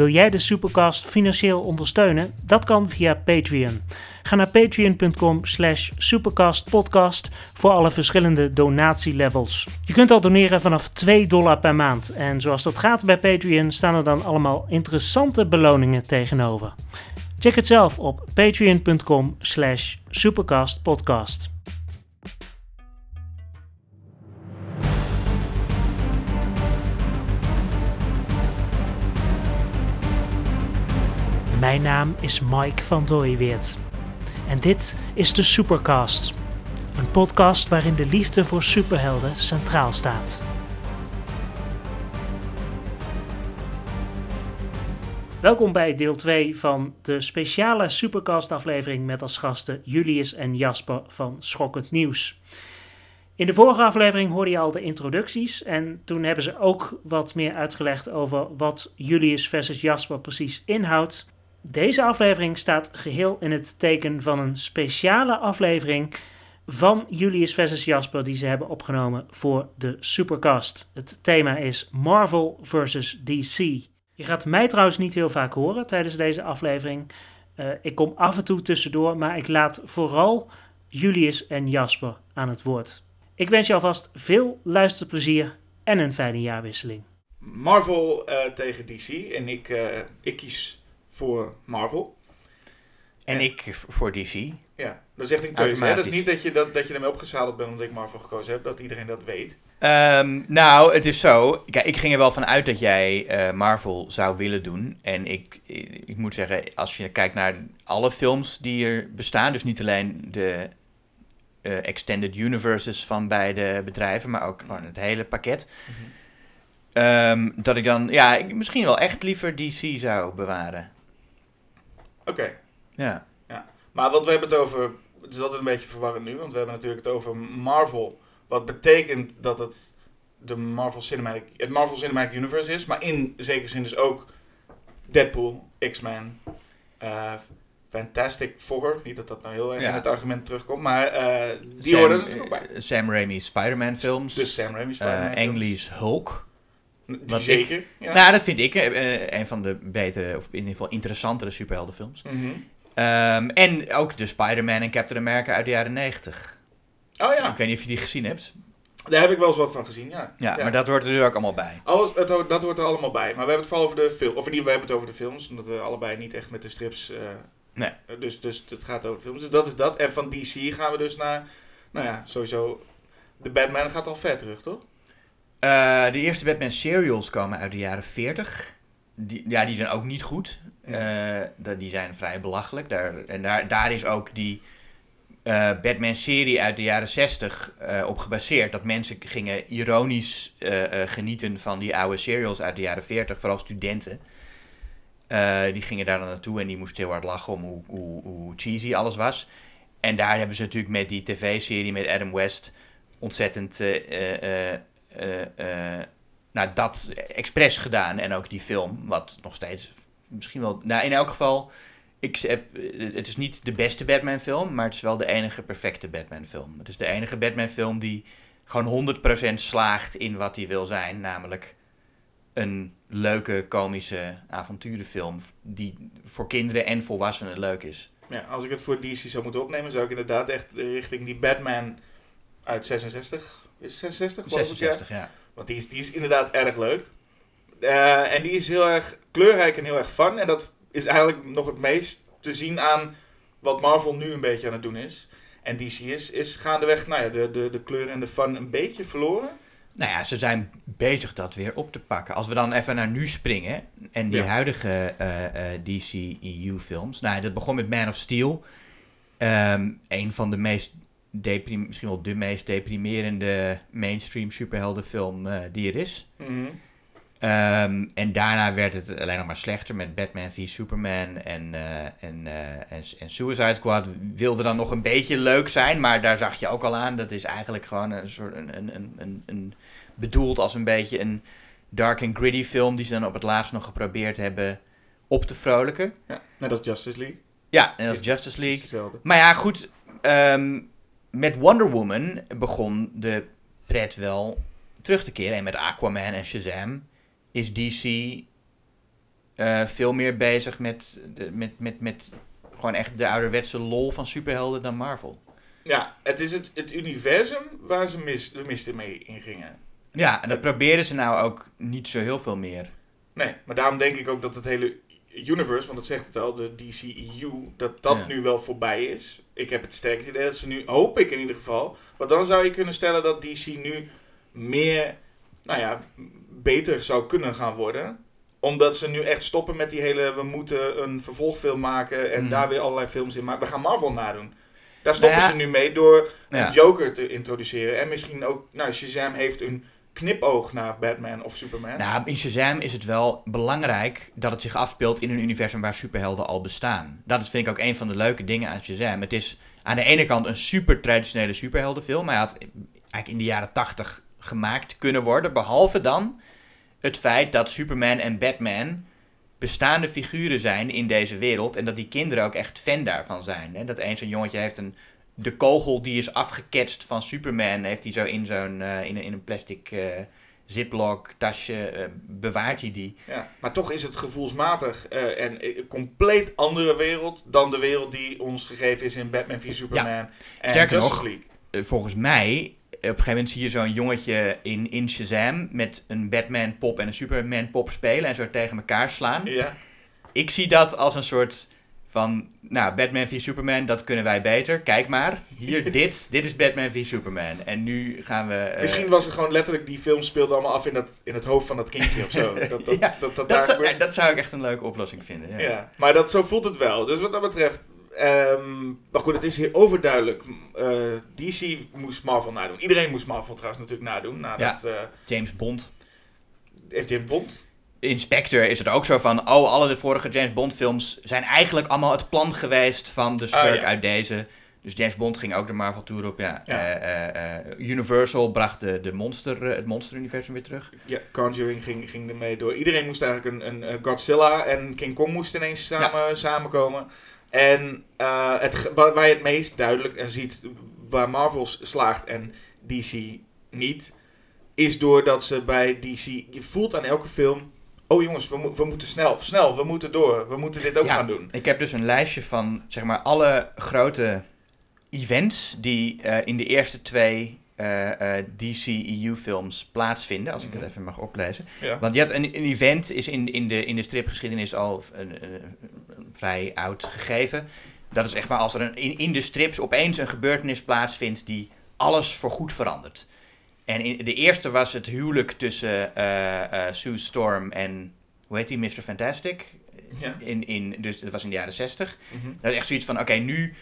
Wil jij de Supercast financieel ondersteunen? Dat kan via Patreon. Ga naar patreon.com slash supercastpodcast voor alle verschillende donatielevels. Je kunt al doneren vanaf 2 dollar per maand. En zoals dat gaat bij Patreon staan er dan allemaal interessante beloningen tegenover. Check het zelf op patreon.com slash supercastpodcast. Mijn naam is Mike van Dooyeweert. En dit is de Supercast. Een podcast waarin de liefde voor superhelden centraal staat. Welkom bij deel 2 van de speciale Supercast aflevering met als gasten Julius en Jasper van Schokkend Nieuws. In de vorige aflevering hoorde je al de introducties en toen hebben ze ook wat meer uitgelegd over wat Julius versus Jasper precies inhoudt. Deze aflevering staat geheel in het teken van een speciale aflevering van Julius versus Jasper die ze hebben opgenomen voor de Supercast. Het thema is Marvel versus DC. Je gaat mij trouwens niet heel vaak horen tijdens deze aflevering. Uh, ik kom af en toe tussendoor, maar ik laat vooral Julius en Jasper aan het woord. Ik wens je alvast veel luisterplezier en een fijne jaarwisseling. Marvel uh, tegen DC en ik, uh, ik kies voor Marvel. En, ik voor DC. Ja, dat is echt een keuze. Hè? Dat is niet dat je, dat, dat je ermee opgezadeld bent omdat ik Marvel gekozen heb. Dat iedereen dat weet. Um, nou, het is zo. Kijk, ik ging er wel van uit dat jij uh, Marvel zou willen doen. En ik, ik, moet zeggen, als je kijkt naar alle films die er bestaan, dus niet alleen de uh, extended universes van beide bedrijven, maar ook gewoon het hele pakket. Mm -hmm. um, dat ik dan, ja, ik misschien wel echt liever DC zou bewaren. Oké. Ja. ja. Maar want we hebben het over, het is altijd een beetje verwarrend nu, want we hebben natuurlijk het over Marvel. Wat betekent dat het de Marvel Cinematic, het Marvel Cinematic Universe is, maar in zekere zin dus ook Deadpool, X-Men, uh, Fantastic Four. Niet dat dat nou heel erg ja. in het argument terugkomt, maar uh, die Sam, horen uh, Sam Raimi's Spider-Man films. Dus Sam Raimi's Spider-Man uh, Lee's Hulk. Zeker. Ik, ja. Nou, dat vind ik uh, een van de betere, of in ieder geval interessantere superheldenfilms. Mm -hmm. um, en ook de Spider-Man en Captain America uit de jaren 90. Oh ja. Ik weet niet of je die gezien hebt. Daar heb ik wel eens wat van gezien, ja. Ja, ja. maar dat hoort er nu ook allemaal bij. Alles, het, dat hoort er allemaal bij. Maar we hebben het vooral over de film. Of in ieder geval hebben we het over de films. Omdat we allebei niet echt met de strips... Uh, nee. Dus, dus het gaat over de films. Dus dat is dat. En van DC gaan we dus naar... Nou ja, sowieso... De Batman gaat al ver terug, toch? Uh, de eerste Batman serials komen uit de jaren 40. Die, ja, die zijn ook niet goed. Uh, die zijn vrij belachelijk. Daar, en daar, daar is ook die uh, Batman-serie uit de jaren 60 op gebaseerd. Dat mensen gingen ironisch genieten van die oude serials uit de jaren 40, vooral studenten. die gingen daar dan naartoe en die moesten heel hard lachen om hoe, hoe, hoe cheesy alles was. En daar hebben ze natuurlijk met die tv-serie met Adam West ontzettend uh, uh, nou, dat expres gedaan. En ook die film, wat nog steeds misschien wel... Nou, in elk geval, ik heb, het is niet de beste Batman film, maar het is wel de enige perfecte Batman film. Het is de enige Batman film die gewoon 100% slaagt in wat hij wil zijn. Namelijk een leuke, komische avonturenfilm die voor kinderen en volwassenen leuk is. Ja, als ik het voor DC zou moeten opnemen, zou ik inderdaad echt richting die Batman uit 66 is 66? 66, ja. ja. Want die is, die is inderdaad erg leuk. Uh, en die is heel erg kleurrijk en heel erg fun. En dat is eigenlijk nog het meest te zien aan wat Marvel nu een beetje aan het doen is. En DC is, is gaandeweg nou ja, de, de, de kleur en de fun een beetje verloren. Nou ja, ze zijn bezig dat weer op te pakken. Als we dan even naar nu springen en die ja. huidige uh, uh, DC-EU-films. Nou, dat begon met Man of Steel. Um, een van de meest deprim misschien wel de meest deprimerende mainstream superheldenfilm uh, die er is. Mm -hmm. um, en daarna werd het alleen nog maar slechter met Batman v Superman en, uh, en, uh, en, en, Suicide Squad. Wilde dan nog een beetje leuk zijn, maar daar zag je ook al aan. Dat is eigenlijk gewoon een soort een, een, een, een bedoeld als een beetje een dark and gritty film die ze dan op het laatst nog geprobeerd hebben op te vrolijken. Ja, net als Justice League. Ja, net als Justice League. Maar ja, goed. Um, met Wonder Woman begon de pret wel terug te keren. En met Aquaman en Shazam is DC eh, veel meer bezig met, met, met, met gewoon echt de ouderwetse lol van superhelden dan Marvel. Ja, het is het, het universum waar ze mis, de mist mee ingingen. Ja, en dat proberen ze nou ook niet zo heel veel meer. Nee, maar daarom denk ik ook dat het hele universe, want dat zegt het al, de DCEU, dat dat Ja. nu wel voorbij is. Ik heb het sterk idee dat ze nu, hoop ik in ieder geval, want dan zou je kunnen stellen dat DC nu meer, nou ja, beter zou kunnen gaan worden. Omdat ze nu echt stoppen met die hele, we moeten een vervolgfilm maken en Mhm. daar weer allerlei films in maken. We gaan Marvel nadoen. Daar stoppen Nou ja. ze nu mee door Ja. een Joker te introduceren. En misschien ook, nou, Shazam heeft een knipoog naar Batman of Superman. Nou, in Shazam is het wel belangrijk dat het zich afspeelt in een universum waar superhelden al bestaan. Dat is, vind ik ook een van de leuke dingen aan Shazam. Het is aan de ene kant een super traditionele superheldenfilm. Hij had eigenlijk in de jaren tachtig gemaakt kunnen worden. Behalve dan het feit dat Superman en Batman bestaande figuren zijn in deze wereld. En dat die kinderen ook echt fan daarvan zijn. Hè? Dat eens een jongetje heeft een... De kogel die is afgeketst van Superman, heeft hij zo in zo'n eh, in, een, in een plastic ziplock tasje, eh, bewaart hij die. Ja, maar toch is het gevoelsmatig en een compleet andere wereld dan de wereld die ons gegeven is in Batman v Superman en Sterker nog, League. Volgens mij, op een gegeven moment zie je zo'n jongetje in, in Shazam met een Batman pop en een Superman pop spelen en zo tegen elkaar slaan. Ja. Ik zie dat als een soort van, nou, Batman v Superman, dat kunnen wij beter. Kijk maar, hier, dit, dit is Batman v Superman. En nu gaan we... eh, Misschien was het gewoon letterlijk, die film speelde allemaal af in, dat, in het hoofd van dat kindje of zo. Dat, dat, Ja, dat, dat, dat, daar zou, dat zou ik echt een leuke oplossing vinden. Ja. Ja, maar dat, zo voelt het wel. Dus wat dat betreft. ehm, maar goed, het is hier overduidelijk. eh, DC moest Marvel nadoen. Iedereen moest Marvel trouwens natuurlijk nadoen. Nadat, eh James Bond. heeft een bond? Inspector is het ook zo van, oh, alle de vorige James Bond films zijn eigenlijk allemaal het plan geweest van de schurk Ah, ja. uit deze. Dus James Bond ging ook de Marvel Tour op, ja. Ja. Eh, eh, eh, Universal bracht de, de monster, het monster-universum weer terug. Ja, Conjuring ging, ging ermee door. Iedereen moest eigenlijk een, een, Godzilla en King Kong moesten ineens samen, samenkomen. En het, waar, waar je het meest duidelijk en ziet waar Marvel slaagt en DC niet, is doordat ze bij DC, je voelt aan elke film, oh jongens, we, mo- we moeten snel, snel, we moeten door, we moeten dit ook Ja. gaan doen. Ik heb dus een lijstje van, zeg maar, alle grote events die eh, in de eerste twee eh, eh, DC-EU-films plaatsvinden, als ik het Mhm. even mag oplezen. Ja. Want je had een, een event, is in, in, de, in de stripgeschiedenis al een, een- een vrij oud gegeven. Dat is echt maar als er een, in, in de strips opeens een gebeurtenis plaatsvindt die alles voorgoed verandert. En in, de eerste was het huwelijk tussen eh, eh, Sue Storm en, hoe heet die, Mr. Fantastic? Ja. In, in, dus dat was in de jaren 60. Mhm. Dat is echt zoiets van, oké, nu...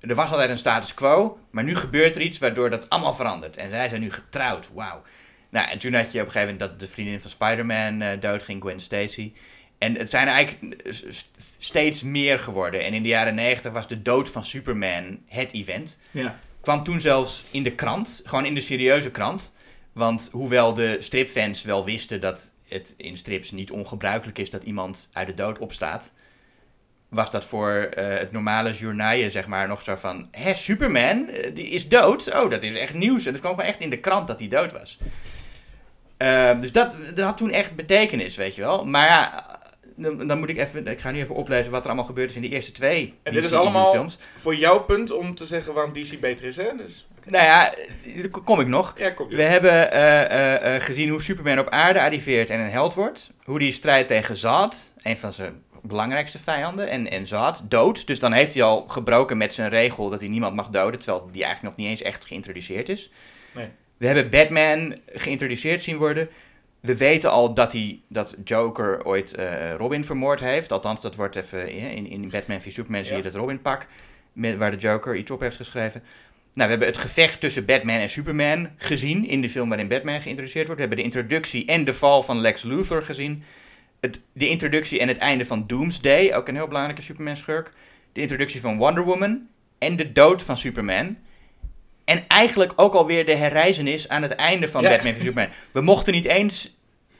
Er was altijd een status quo, maar nu gebeurt er iets waardoor dat allemaal verandert. En zij zijn nu getrouwd, wauw. Nou, en toen had je op een gegeven moment dat de vriendin van Spider-Man eh, doodging, Gwen Stacy. En het zijn eigenlijk steeds meer geworden. En in de jaren 90 was de dood van Superman het event. Ja. Kwam toen zelfs in de krant, gewoon in de serieuze krant. Want hoewel de stripfans wel wisten dat het in strips niet ongebruikelijk is dat iemand uit de dood opstaat, was dat voor eh, het normale journaaien zeg maar nog zo van, hè, Superman, eh, die is dood? Oh, dat is echt nieuws. En het kwam gewoon echt in de krant dat hij dood was. Ehm, dus dat, dat had toen echt betekenis, weet je wel. Maar ja, dan, dan moet ik even, ik ga nu even oplezen wat er allemaal gebeurd is in de eerste twee En dit is DCEU allemaal films. voor jouw punt om te zeggen waarom DC beter is, hè? Dus, Nou ja, daar kom ik nog. ja, kom. We hebben eh, eh, eh, gezien hoe Superman op aarde arriveert en een held wordt. Hoe die strijdt tegen Zod, een van zijn belangrijkste vijanden. En, en Zod dood. Dus dan heeft hij al gebroken met zijn regel dat hij niemand mag doden. Terwijl die eigenlijk nog niet eens echt geïntroduceerd is. Nee. We hebben Batman geïntroduceerd zien worden. We weten al dat, hij, dat Joker ooit eh, Robin vermoord heeft. Althans, dat wordt even eh, in, in Batman v Superman zie je dat Robin-pak. met- Waar de Joker iets op heeft geschreven. Nou, we hebben het gevecht tussen Batman en Superman gezien in de film waarin Batman geïntroduceerd wordt. We hebben de introductie en de val van Lex Luthor gezien. Het, de introductie en het einde van Doomsday, ook een heel belangrijke Superman-schurk. De introductie van Wonder Woman en de dood van Superman. En eigenlijk ook alweer de herreizenis aan het einde van Ja. Batman v Superman. We mochten niet eens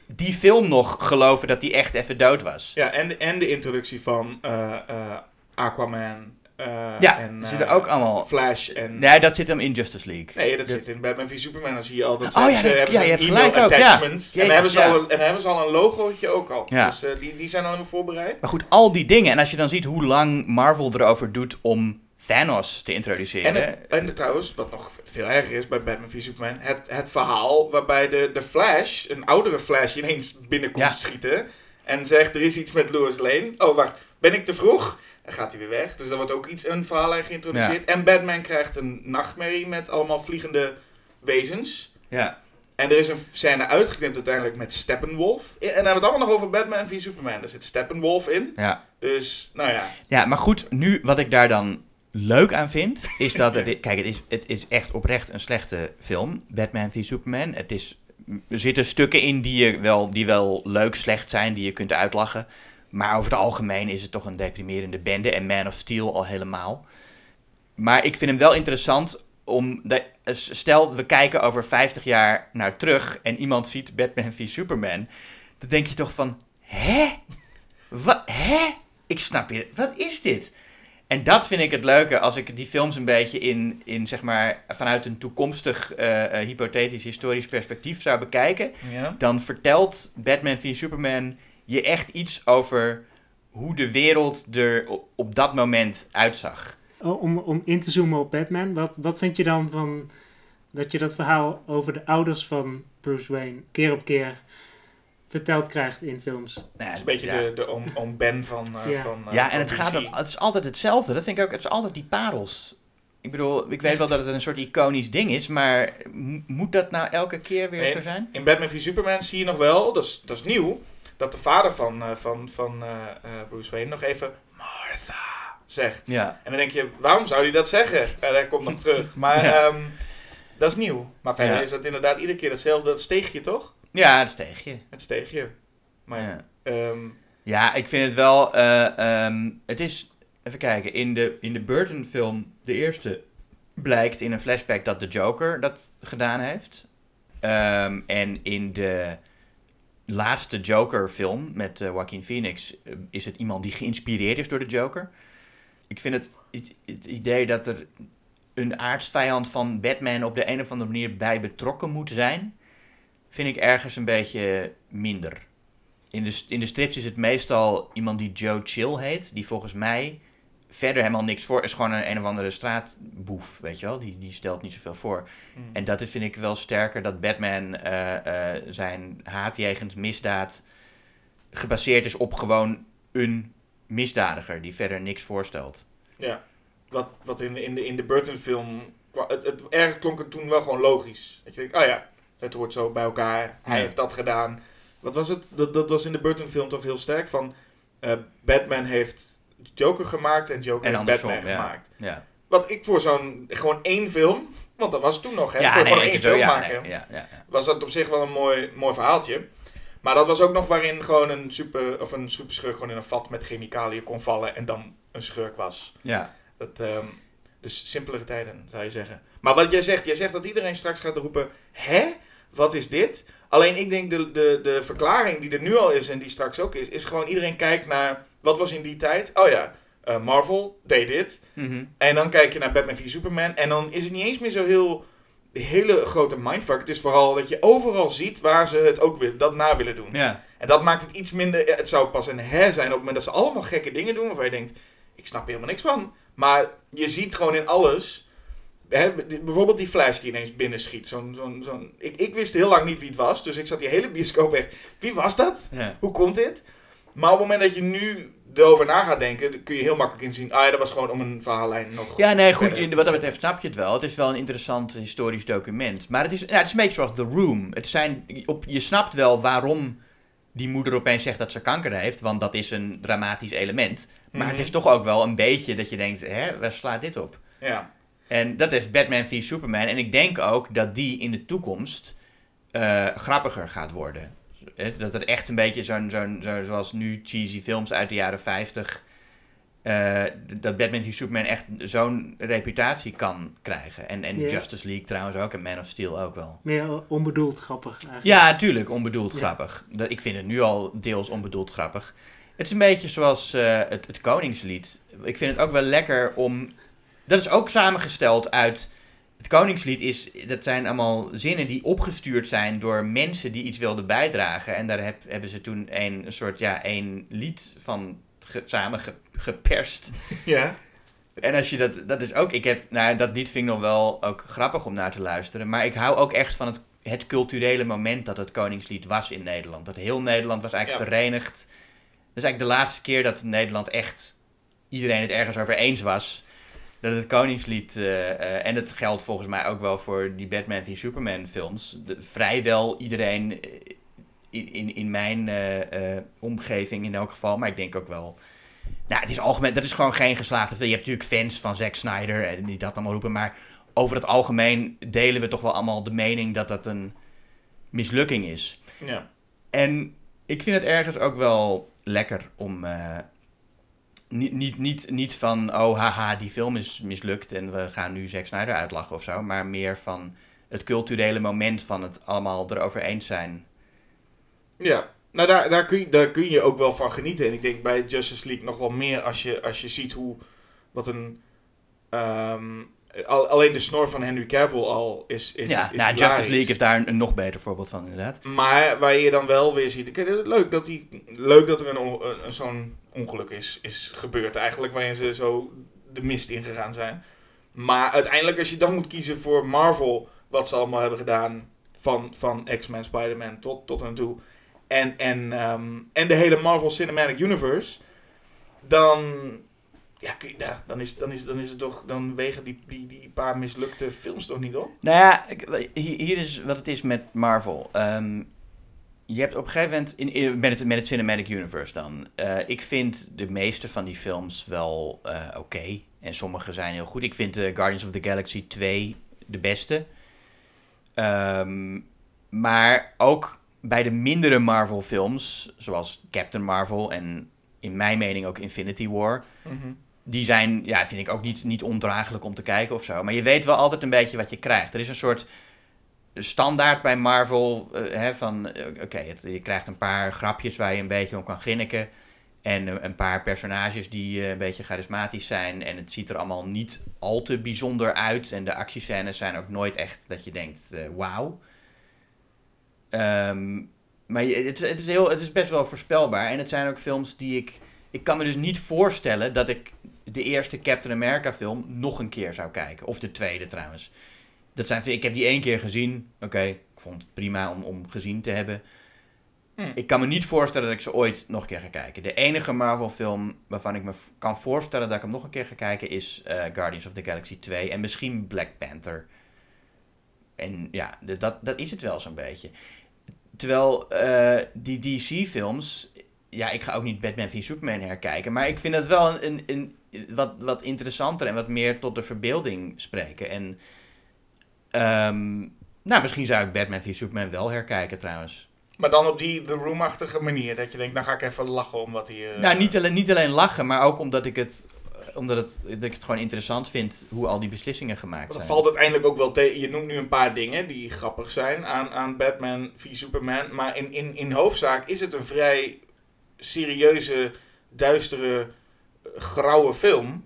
die film nog geloven dat die echt even dood was. Ja, en, en de introductie van eh, eh, Aquaman eh, Ja, en, zitten ook allemaal... Flash en... Nee, dat zit hem in Justice League. Nee, dat Dat- zit in Batman v Superman. Dan zie je al dat Oh, ze- ja, ze hebben ja, zo'n je hebt gelijk ook, ja. En, Jezus, dan hebben ze ja. al een, en hebben ze al een logootje ook al. Ja. Dus die, die zijn al helemaal voorbereid. Maar goed, al die dingen. En als je dan ziet hoe lang Marvel erover doet om Thanos te introduceren. En, en trouwens, wat nog veel erger is bij Batman v Superman, het, het verhaal waarbij de, de Flash, een oudere Flash, ineens binnenkomt Ja. schieten en zegt er is iets met Lois Lane. Oh wacht, ben ik te vroeg? En gaat hij weer weg. Dus daar wordt ook iets een verhaallijn geïntroduceerd. En Batman krijgt een nachtmerrie met allemaal vliegende wezens. ja. En er is een scène uitgeknipt uiteindelijk met Steppenwolf. En dan hebben we het allemaal nog over Batman v Superman. Er zit Steppenwolf in. ja. Dus, nou ja. Ja, maar goed, nu wat ik daar dan leuk aan vind, is dat het... Kijk, het is, het is echt oprecht een slechte film, Batman v Superman. Het is, er zitten stukken in die, je wel, die wel leuk slecht zijn, die je kunt uitlachen. Maar over het algemeen is het toch een deprimerende bende. En Man of Steel al helemaal. Maar ik vind hem wel interessant om... De, stel, we kijken over 50 jaar naar terug en iemand ziet Batman v Superman. Dan denk je toch van, hè? Wat? Hè? Ik snap je. Wat is dit? En dat vind ik het leuke als ik die films een beetje in, in zeg maar, vanuit een toekomstig eh, eh, hypothetisch historisch perspectief zou bekijken. ja. Dan vertelt Batman v Superman je echt iets over hoe de wereld er op, op dat moment uitzag. Oh, Om, om in te zoomen op Batman, wat, wat vind je dan van dat je dat verhaal over de ouders van Bruce Wayne keer op keer verteld krijgt in films? Nou, Het is een beetje ja. de, de oom, oom Ben van, eh Ja. van eh, Ja, en van het, gaat om, het is altijd hetzelfde. Dat vind ik ook. Het is altijd die parels. Ik bedoel, ik weet wel dat het een soort iconisch ding is, maar mo- moet dat nou elke keer weer Nee. zo zijn? In Batman v Superman zie je nog wel, dat is, dat is nieuw, dat de vader van, eh, van, van eh, eh, Bruce Wayne nog even Martha zegt. Ja. En dan denk je, waarom zou hij dat zeggen? En hij komt nog terug. Maar Ja. ehm, dat is nieuw. Maar verder Ja. is dat inderdaad iedere keer hetzelfde. Dat steegje toch? Ja, dat is tegen je. Het steegje. Maar Ja. ehm, Ja, ik vind het wel. eh, ehm, het is. Even kijken. In de, in de Burton-film, de eerste, blijkt in een flashback dat de Joker dat gedaan heeft. Ehm, en in de laatste Joker-film met eh, Joaquin Phoenix eh, is het iemand die geïnspireerd is door de Joker. Ik vind het, het, het idee dat er een aardsvijand van Batman op de een of andere manier bij betrokken moet zijn, vind ik ergens een beetje minder. In de, in de strips is het meestal iemand die Joe Chill heet, die volgens mij verder helemaal niks voor is. Gewoon een, een of andere straatboef, weet je wel. Die, die stelt niet zoveel voor. mm. En dat is, vind ik wel sterker dat Batman eh, eh, zijn haat jegens misdaad gebaseerd is op gewoon een misdadiger die verder niks voorstelt. ja, wat, wat in, in de, in de Burton film, kwa- het, het erg klonk het toen wel gewoon logisch. Dat je denkt, oh ja, het hoort zo bij elkaar. Hij Ja. heeft dat gedaan. Wat was het? Dat, dat was in de Burton film toch heel sterk van, eh, Batman heeft Joker gemaakt en Joker En heeft Batman ja. gemaakt. Ja, Wat ik voor zo'n, gewoon één film, want dat was toen nog, hè. ja voor nee, gewoon één zo, film ja, maken. nee, was dat op zich wel een mooi, mooi verhaaltje. Maar dat was ook nog waarin gewoon een super, of een superschurk gewoon in een vat met chemicaliën kon vallen en dan een schurk was. ja. Dat, ehm, dus simpelere tijden, zou je zeggen. Maar wat jij zegt, jij zegt dat iedereen straks gaat roepen, hè? Wat is dit? Alleen ik denk de, de, de verklaring die er nu al is en die straks ook is, is gewoon iedereen kijkt naar, wat was in die tijd? Oh ja, eh, Marvel deed dit. Mhm. En dan kijk je naar Batman v Superman. En dan is het niet eens meer zo heel hele grote mindfuck. Het is vooral dat je overal ziet waar ze het ook wil, dat na willen doen. ja. En dat maakt het iets minder. Het zou pas een her zijn op het moment dat ze allemaal gekke dingen doen. Waarvan je denkt: ik snap er helemaal niks van. Maar je ziet gewoon in alles. Bijvoorbeeld die flash die ineens binnenschiet. Zo'n, zo'n, zo'n, ik, ik wist heel lang niet wie het was. Dus ik zat die hele bioscoop echt. Wie was dat? ja. Hoe komt dit? Maar op het moment dat je nu erover na gaat denken, kun je heel makkelijk inzien. Ah ja, dat was gewoon om een verhaallijn nog. Ja, nee, goed. verder. Wat dat betreft snap je het wel. Het is wel een interessant historisch document. Maar het is, ja, het is een beetje zoals The Room. Het zijn, op, je snapt wel waarom die moeder opeens zegt dat ze kanker heeft. Want dat is een dramatisch element. Maar Mhm. het is toch ook wel een beetje dat je denkt, hè, waar slaat dit op? Ja. En dat is Batman v Superman. En ik denk ook dat die in de toekomst eh, grappiger gaat worden. Eh, Dat er echt een beetje zo'n, zo'n, zo, zoals nu cheesy films uit de jaren 50. eh, dat Batman v Superman echt zo'n reputatie kan krijgen. En, en. Justice League trouwens ook. En Man of Steel ook wel. Meer onbedoeld grappig eigenlijk. Ja, natuurlijk, onbedoeld grappig. Ik vind het nu al deels onbedoeld grappig. Het is een beetje zoals het, het Koningslied. Ik vind het ook wel lekker om. Dat is ook samengesteld uit. Het Koningslied is. Dat zijn allemaal zinnen die opgestuurd zijn door mensen die iets wilden bijdragen. En daar heb, hebben ze toen een, een soort. Ja, één lied van ge, samen ge- geperst. Ja. En als je dat. Dat is ook. Ik heb. Nou, dat lied vind ik nog wel ook grappig om naar te luisteren. Maar ik hou ook echt van het, het culturele moment dat het Koningslied was in Nederland. Dat heel Nederland was eigenlijk Ja. verenigd. Dat is eigenlijk de laatste keer dat Nederland echt iedereen het ergens over eens was. Dat het Koningslied, eh, eh, en dat geldt volgens mij ook wel voor die Batman v Superman films. De, vrijwel iedereen eh, in, in, in mijn omgeving in elk geval, maar ik denk ook wel. Nou, het is algemeen, dat is gewoon geen geslaagde film. Je hebt natuurlijk fans van Zack Snyder en die dat allemaal roepen, maar over het algemeen delen we toch wel allemaal de mening dat dat een mislukking is. Ja. En ik vind het ergens ook wel lekker om. Niet, niet, niet, niet van, oh haha, die film is mislukt en we gaan nu Zack Snyder uitlachen of zo. Maar meer van het culturele moment van het allemaal erover eens zijn. Ja, nou daar, daar, kun je, daar kun je ook wel van genieten. En ik denk bij Justice League nog wel meer als je, als je ziet hoe, wat een, ehm, al, alleen de snor van Henry Cavill al is, is, ja, is nou. Justice League is daar een, een nog beter voorbeeld van, inderdaad. Maar waar je dan wel weer ziet, leuk dat, die, leuk dat er een, een zo'n ongeluk is, is gebeurd eigenlijk, waarin ze zo de mist ingegaan zijn. Maar uiteindelijk, als je dan moet kiezen voor Marvel, wat ze allemaal hebben gedaan, van, van X-Men, Spider-Man tot, tot en toe, en, en, ehm, en de hele Marvel Cinematic Universe, dan, ja, ja, dan, is, dan, is, dan is het toch, dan wegen die, die, die paar mislukte films toch niet op? Nou ja, hier is wat het is met Marvel. Ehm, je hebt op een gegeven moment, in, in- met, het, met het Cinematic Universe dan. eh, ik vind de meeste van die films wel eh, oké. En sommige zijn heel goed. Ik vind eh, Guardians of the Galaxy 2 de beste. Ehm, maar ook bij de mindere Marvel films, zoals Captain Marvel en in mijn mening ook Infinity War die zijn, ja, vind ik ook niet, niet ondraaglijk om te kijken of zo. Maar je weet wel altijd een beetje wat je krijgt. Er is een soort standaard bij Marvel, eh, hè, van, eh, oké, je krijgt een paar grapjes waar je een beetje om kan grinniken. En eh, een paar personages die een beetje charismatisch zijn. En het ziet er allemaal niet al te bijzonder uit. En de actiescènes zijn ook nooit echt dat je denkt, wauw. Ehm, maar het, is- het is best wel voorspelbaar. En het zijn ook films die ik... Ik kan me dus niet voorstellen dat ik de eerste Captain America film nog een keer zou kijken. Of de tweede trouwens. Dat zijn, ik heb die één keer gezien. Oké, ik vond het prima om, om gezien te hebben. Hm. Ik kan me niet voorstellen dat ik ze ooit nog een keer ga kijken. De enige Marvel film waarvan ik me kan voorstellen dat ik hem nog een keer ga kijken is eh, Guardians of the Galaxy 2. En misschien Black Panther. En ja, de- dat, dat is het wel zo'n beetje. Terwijl eh, die DC-films. Ja, ik ga ook niet Batman v Superman herkijken. Maar ik vind het wel een, een, een, wat, wat interessanter en wat meer tot de verbeelding spreken. En. Ehm, nou, misschien zou ik Batman v Superman wel herkijken trouwens. Maar dan op die The Room-achtige manier. Dat je denkt, nou ga ik even lachen om wat hier... Nou, niet alleen, niet alleen lachen, maar ook omdat ik het. Omdat het, dat ik het gewoon interessant vind hoe al die beslissingen gemaakt Want dat zijn. valt uiteindelijk ook wel tegen. Je noemt nu een paar dingen die grappig zijn aan, aan Batman v Superman. Maar in, in, in hoofdzaak is het een vrij serieuze, duistere, eh, grauwe film.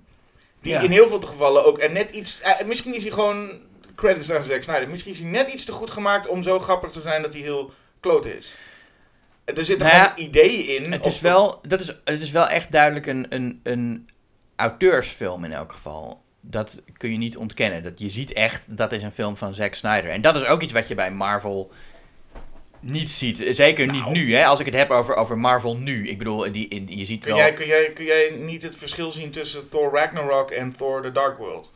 Die Ja. in heel veel gevallen ook er net iets... eh, misschien is hij gewoon... Credits aan Zack Snyder. Misschien is hij net iets te goed gemaakt om zo grappig te zijn dat hij heel kloot is. Er zitten Nou ideeën in. Het is, wel, dat is, het is wel echt duidelijk een, een, een auteursfilm in elk geval. Dat kun je niet ontkennen. Dat je ziet echt, dat is een film van Zack Snyder. En dat is ook iets wat je bij Marvel niet ziet. Zeker niet Nou. nu, hè. Als ik het heb over, over Marvel nu. Ik bedoel, die, in, je ziet Kun wel... jij, kun, jij, kun jij niet het verschil zien tussen Thor Ragnarok en Thor The Dark World?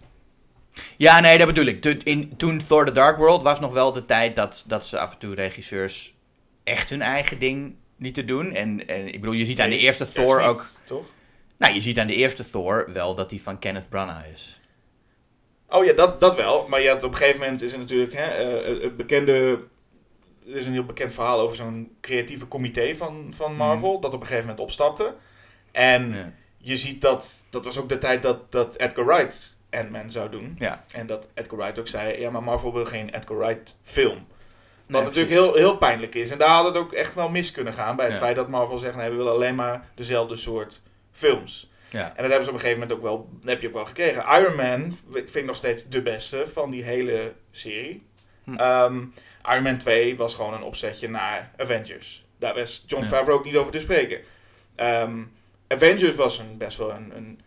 Ja, nee, dat bedoel ik. Toen, in, toen Thor The Dark World was nog wel de tijd dat, dat ze af en toe regisseurs echt hun eigen ding lieten doen. En, en ik bedoel, je ziet aan de eerste Thor niet, ook... Toch? Nou, je ziet aan de eerste Thor wel dat die van Kenneth Branagh is. Oh ja, dat, dat wel. Maar je had op een gegeven moment is er natuurlijk hè, eh, het bekende. Er is een heel bekend verhaal over zo'n creatieve comité van, van Marvel. Dat op een gegeven moment opstapte. En Ja. je ziet dat. Dat was ook de tijd dat, dat Edgar Wright Ant-Man zou doen. Ja. En dat Edgar Wright ook zei: ja, maar Marvel wil geen Edgar Wright film. Nee, natuurlijk heel, heel pijnlijk is. En daar had het ook echt wel mis kunnen gaan. Bij het Ja. feit dat Marvel zegt, nee, we willen alleen maar dezelfde soort films. Ja. En dat hebben ze op een gegeven moment ook wel, heb je ook wel gekregen. Iron Man vind ik nog steeds de beste van die hele serie. Hm. Ehm, Iron Man 2 was gewoon een opzetje naar Avengers. Daar was John Ja. Favreau ook niet over te spreken. Ehm, Avengers was een, best wel een, een,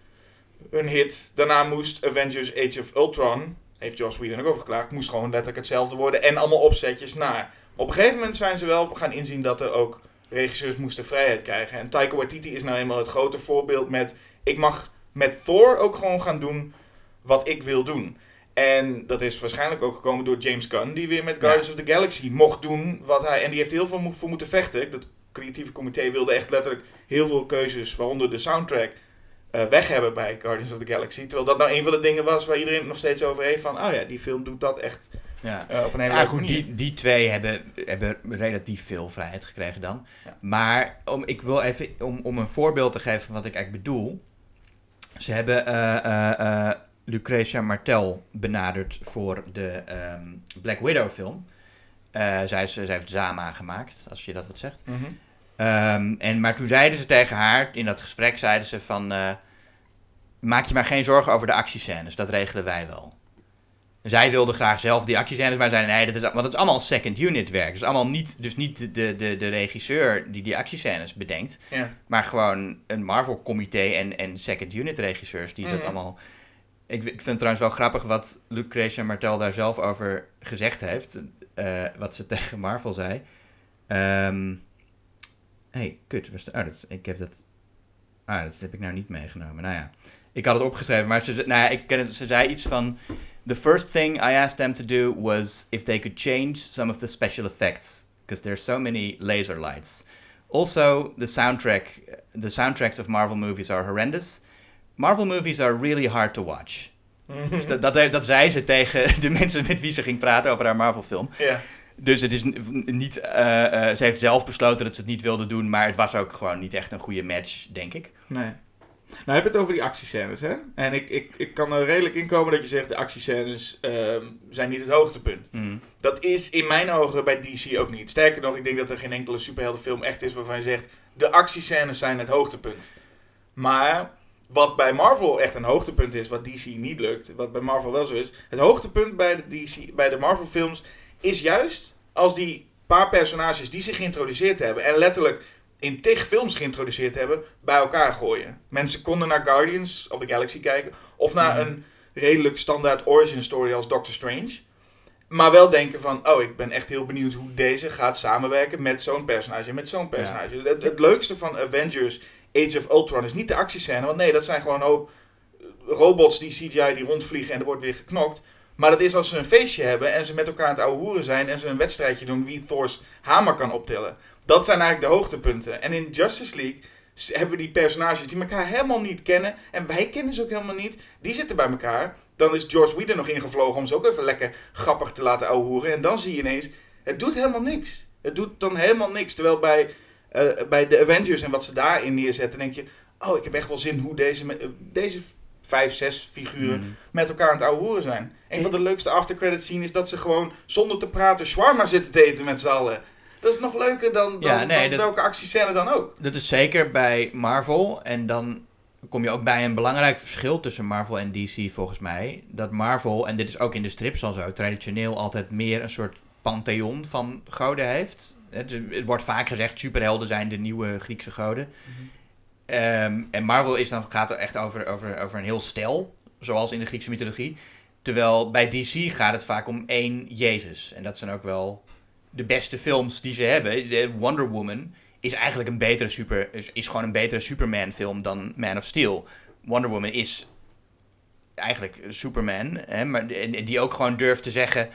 een hit. Daarna moest Avengers Age of Ultron, heeft Joss Whedon ook over geklaagd, moest gewoon letterlijk hetzelfde worden. En allemaal opzetjes naar. Op een gegeven moment zijn ze wel gaan inzien dat er ook regisseurs moesten vrijheid krijgen. En Taika Waititi is nou eenmaal het grote voorbeeld met... Ik mag met Thor ook gewoon gaan doen wat ik wil doen. En dat is waarschijnlijk ook gekomen door James Gunn, die weer met Ja. Guardians of the Galaxy mocht doen wat hij... En die heeft heel veel voor moeten vechten. Dat creatieve comité wilde echt letterlijk heel veel keuzes, waaronder de soundtrack, eh, weg hebben bij Guardians of the Galaxy. Terwijl dat nou een van de dingen was waar iedereen het nog steeds over heeft van... Oh ja, die film doet dat echt Ja. eh, op een hele Ja, goed, manier. die, die twee hebben, hebben relatief veel vrijheid gekregen dan. Ja. Maar om, ik wil even, om, om een voorbeeld te geven van wat ik eigenlijk bedoel. Ze hebben eh, Lucretia Martel benaderd voor de ehm, Black Widow film. Zij, zij heeft Zama gemaakt, als je dat wat zegt. Mhm. Ehm, en, maar toen zeiden ze tegen haar, in dat gesprek zeiden ze van... eh, maak je maar geen zorgen over de actiescènes, dat regelen wij wel. Zij wilde graag zelf die actiescènes, maar zeiden nee, dat is, want het is allemaal second unit werk. Dus allemaal niet, dus niet de, de, de regisseur die die actiescènes bedenkt, Ja. maar gewoon een Marvel-comité en, en second unit regisseurs die dat Mhm. allemaal... Ik, ik vind het trouwens wel grappig wat Lucretia Martel daar zelf over gezegd heeft. eh, wat ze tegen Marvel zei. Ehm hey, kut. waar dat, is- ik heb dat... Ah, dat heb ik nou niet meegenomen. Nou ja, ik had het opgeschreven, maar ze, ze- nou ja, ik ken het, ze zei iets van... The first thing I asked them to do was if they could change some of the special effects. Because there's so many laser lights. Also, the soundtrack, the soundtracks of Marvel movies are horrendous. Marvel movies are really hard to watch. Dus dat, dat, dat zei ze tegen de mensen met wie ze ging praten over haar Marvel film. Ja. Dus het is niet, eh, eh, ze heeft zelf besloten dat ze het niet wilde doen, maar het was ook gewoon niet echt een goede match, denk ik. Nee. Nou, heb je het over die actiescènes, hè? En ik, ik, ik kan er redelijk in komen dat je zegt... de actiescènes ehm, zijn niet het hoogtepunt. Mm. Dat is in mijn ogen bij DC ook niet. Sterker nog, ik denk dat er geen enkele superheldenfilm echt is... waarvan je zegt, de actiescènes zijn het hoogtepunt. Maar wat bij Marvel echt een hoogtepunt is... wat DC niet lukt, wat bij Marvel wel zo is... het hoogtepunt bij de, DC, bij de Marvel films is juist... als die paar personages die zich geïntroduceerd hebben... en letterlijk in tig films geïntroduceerd hebben, bij elkaar gooien. Mensen konden naar Guardians of the Galaxy kijken, of naar Mhm. een redelijk standaard origin story als Doctor Strange. Maar wel denken van, oh, ik ben echt heel benieuwd hoe deze gaat samenwerken met zo'n personage en met zo'n personage. Het, het leukste van Avengers Age of Ultron is niet de actiescène, want nee, dat zijn gewoon een hoop robots die CGI die rondvliegen en er wordt weer geknokt. Maar dat is als ze een feestje hebben en ze met elkaar aan het ouwe hoeren zijn en ze een wedstrijdje doen wie Thor's hamer kan optillen. Dat zijn eigenlijk de hoogtepunten. En in Justice League hebben we die personages die elkaar helemaal niet kennen. En wij kennen ze ook helemaal niet. Die zitten bij elkaar. Dan is George Whedon nog ingevlogen om ze ook even lekker grappig te laten ouwehoeren. En dan zie je ineens, het doet helemaal niks. Het doet dan helemaal niks. Terwijl bij, eh, bij de Avengers en wat ze daarin neerzetten, denk je... Oh, ik heb echt wel zin hoe deze, eh, deze vijf, zes figuren Mm. met elkaar aan het ouwehoeren zijn. Een van de leukste aftercredit scenes is dat ze gewoon zonder te praten shawarma zitten te eten met z'n allen. Dat is nog leuker dan, dan, Ja, nee, dan dat- welke actiescène dan ook. Dat is zeker bij Marvel. En dan kom je ook bij een belangrijk verschil tussen Marvel en DC volgens mij. Dat Marvel, en dit is ook in de strips al zo, traditioneel altijd meer een soort pantheon van goden heeft. Het, het wordt vaak gezegd, superhelden zijn de nieuwe Griekse goden. Ehm, en Marvel is dan, gaat er echt over, over, over een heel stel, zoals in de Griekse mythologie. Terwijl bij DC gaat het vaak om één Jezus. En dat zijn ook wel de beste films die ze hebben. De Wonder Woman is eigenlijk een betere super, is, gewoon een betere Superman film dan Man of Steel. Wonder Woman is eigenlijk Superman, hè, maar die, ook gewoon durft te zeggen.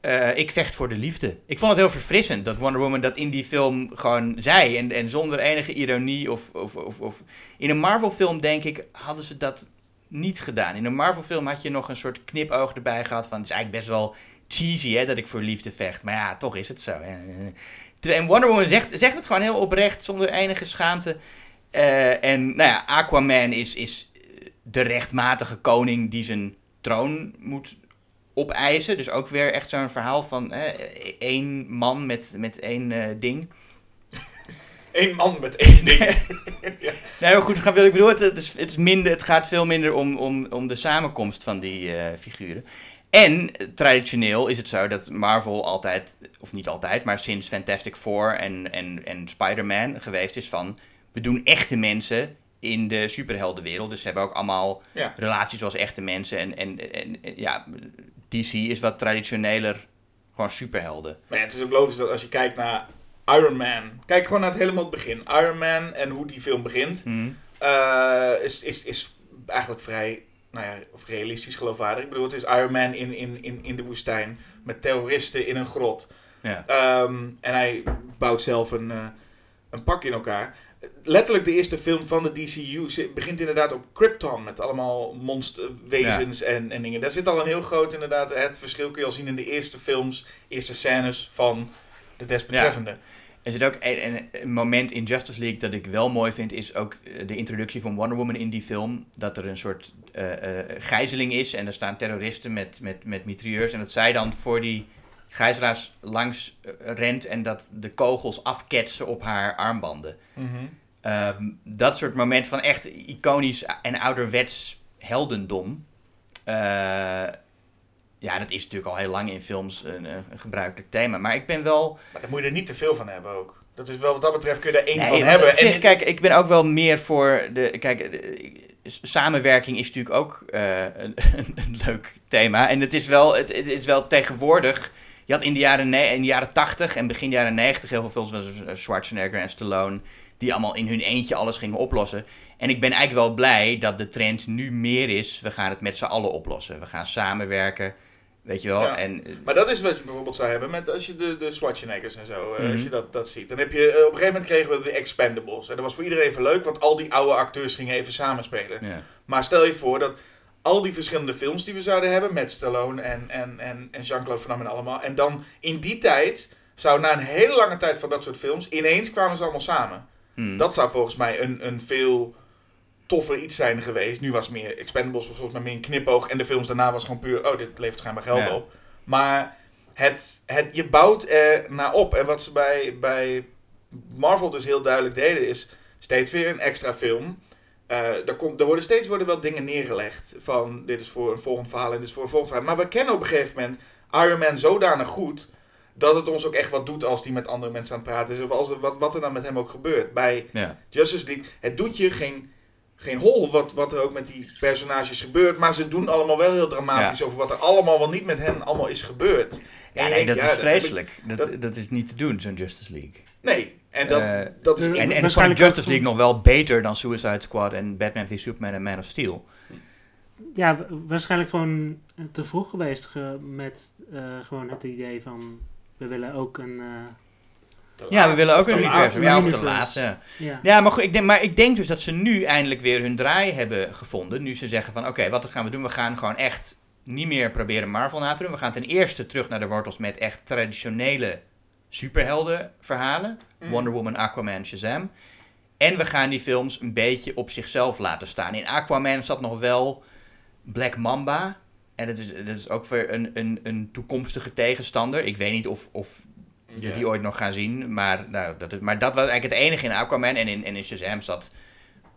eh, ik vecht voor de liefde. Ik vond het heel verfrissend dat Wonder Woman dat in die film gewoon zei. En, en zonder enige ironie of, of, of, of... In een Marvel film, denk ik, hadden ze dat niet gedaan. In een Marvel film had je nog een soort knipoog erbij gehad van... Het is eigenlijk best wel cheesy hè, dat ik voor liefde vecht. Maar ja, toch is het zo. En Wonder Woman zegt, zegt het gewoon heel oprecht, zonder enige schaamte. Eh, en nou ja, Aquaman is, is de rechtmatige koning die zijn troon moet opeisen. Dus ook weer echt zo'n verhaal van hè, één man met, met één eh, ding. Eén man met één ding. Nou goed, gaan wil ik bedoel, het, is, het, is minder, het gaat veel minder om, om, om de samenkomst van die eh, figuren. En eh, traditioneel is het zo dat Marvel altijd, of niet altijd, maar sinds Fantastic Four en, en, en Spider-Man geweest is van... We doen echte mensen in de superheldenwereld. Dus ze hebben ook allemaal Ja. relaties zoals echte mensen. En, en, en, en ja, DC is wat traditioneler, gewoon superhelden. Maar ja, het is ook logisch dat als je kijkt naar Iron Man. Kijk gewoon naar het helemaal het begin. Iron Man en hoe die film begint. Hm. eh, is, is, is eigenlijk vrij nou ja, of realistisch geloofwaardig. Ik bedoel, het is Iron Man in, in, in, in de woestijn. Met terroristen in een grot. Ja. Ehm, en hij bouwt zelf een, eh, een pak in elkaar. Letterlijk de eerste film van de DCU begint inderdaad op Krypton. Met allemaal monsterwezens en, en dingen. Daar zit al een heel groot inderdaad... Het verschil kun je al zien in de eerste films, eerste scènes van de desbetreffende. Er zit ook een, een, moment in Justice League dat ik wel mooi vind, is ook eh, de introductie van Wonder Woman in die film. Dat er een soort eh, gijzeling is en er staan terroristen met, met, met mitrailleurs. En dat zij dan voor die gijzelaars langs rent en dat de kogels afketsen op haar armbanden. Mhm. Ehm, dat soort momenten van echt iconisch en ouderwets heldendom. Ja, dat is natuurlijk al heel lang in films een, een gebruikelijk thema. Maar ik ben wel. Maar daar moet je er niet te veel van hebben ook. Dat is wel, wat dat betreft kun je er één Nee, van hebben. zich, En- kijk, ik ben ook wel meer voor de. Kijk, de- s- samenwerking is natuurlijk ook eh, een, een leuk thema. En het is wel, het, het is wel tegenwoordig. Je had in de jaren, in de jaren 80 en begin jaren 90 heel veel films zoals Schwarzenegger en Stallone. Die allemaal in hun eentje alles gingen oplossen. En ik ben eigenlijk wel blij dat de trend nu meer is. We gaan het met z'n allen oplossen. We gaan samenwerken. Weet je wel? Ja. En, eh, Maar dat is wat je bijvoorbeeld zou hebben met als je de, de Schwarzeneggers en zo, eh, Mhm. als je dat, dat ziet. Dan heb je, eh, op een gegeven moment kregen we de Expendables. En dat was voor iedereen even leuk, want al die oude acteurs gingen even samenspelen. ja. Maar stel je voor dat al die verschillende films die we zouden hebben, met Stallone en, en, en, en Jean-Claude Van Damme en allemaal. En dan in die tijd, zou na een hele lange tijd van dat soort films, ineens kwamen ze allemaal samen. Hm. Dat zou volgens mij een, een veel toffer iets zijn geweest. Nu was meer Expendables was volgens mij meer een knipoog. En de films daarna was gewoon puur, oh, dit levert schijnbaar geld Ja. op. Maar het, het, je bouwt er naar op. En wat ze bij, bij Marvel dus heel duidelijk deden, is steeds weer een extra film. Eh er, komt, er worden steeds worden wel dingen neergelegd. Van dit is voor een volgend verhaal en dit is voor een volgend verhaal. Maar we kennen op een gegeven moment Iron Man zodanig goed. Dat het ons ook echt wat doet als die met andere mensen aan het praten is. Of als er, wat, wat er dan met hem ook gebeurt. Bij ja. Justice League, het doet je geen, geen hol wat, wat er ook met die personages gebeurt. Maar ze doen allemaal wel heel dramatisch over wat er allemaal wel niet met hen allemaal is gebeurd. En Ja, nee, dat ja, is ik- vreselijk. Dat, dat- dat is niet te doen, zo'n Justice League. Nee, en dat, Eh, dat is... de- En, en ik vond Waarschijnlijk Justice League nog wel beter dan Suicide Squad en Batman v Superman en Man of Steel. Ja, wa- waarschijnlijk gewoon te vroeg geweest ge- met eh, gewoon het idee van we willen ook een. eh, te Ja, laat. we willen ook een universum. Ja, of te laat. Ja, ja. maar, goed, ik denk, maar ik denk dus dat ze nu eindelijk weer hun draai hebben gevonden. Nu ze zeggen van oké, wat gaan we doen? We gaan gewoon echt niet meer proberen Marvel na te doen. We gaan ten eerste terug naar de wortels met echt traditionele superheldenverhalen. Mm. Wonder Woman, Aquaman, Shazam. En we gaan die films een beetje op zichzelf laten staan. In Aquaman zat nog wel Black Mamba. En dat is, dat is ook weer een, een, een toekomstige tegenstander. Ik weet niet of, of je die ooit nog gaan zien. Maar, nou, dat, is, maar dat was eigenlijk het enige in Aquaman. En in, en in Shazam zat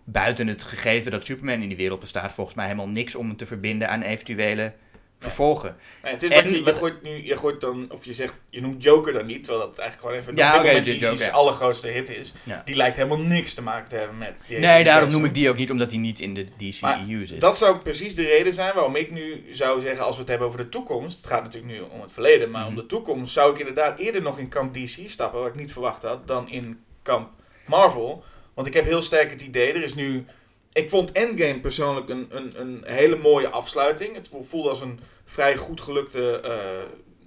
buiten het gegeven dat Superman in die wereld bestaat... volgens mij helemaal niks om hem te verbinden aan eventuele vervolgen. Nee, het is En wat je, gooit nu, je gooit dan, of je zegt, je noemt Joker dan niet, terwijl dat eigenlijk gewoon even Ja, op dit moment Joker, allergrootste hit is. Ja. Die lijkt helemaal niks te maken te hebben met die Nee, daarom noem ik die ook niet, omdat hij niet in de DCEU zit. Dat zou precies de reden zijn waarom ik nu zou zeggen, als we het hebben over de toekomst, het gaat natuurlijk nu om het verleden, maar Mhm. om de toekomst zou ik inderdaad eerder nog in kamp DC stappen, wat ik niet verwacht had, dan in kamp Marvel. Want ik heb heel sterk het idee, er is nu... Ik vond Endgame persoonlijk een, een, een hele mooie afsluiting. Het voelde als een vrij goed gelukte eh,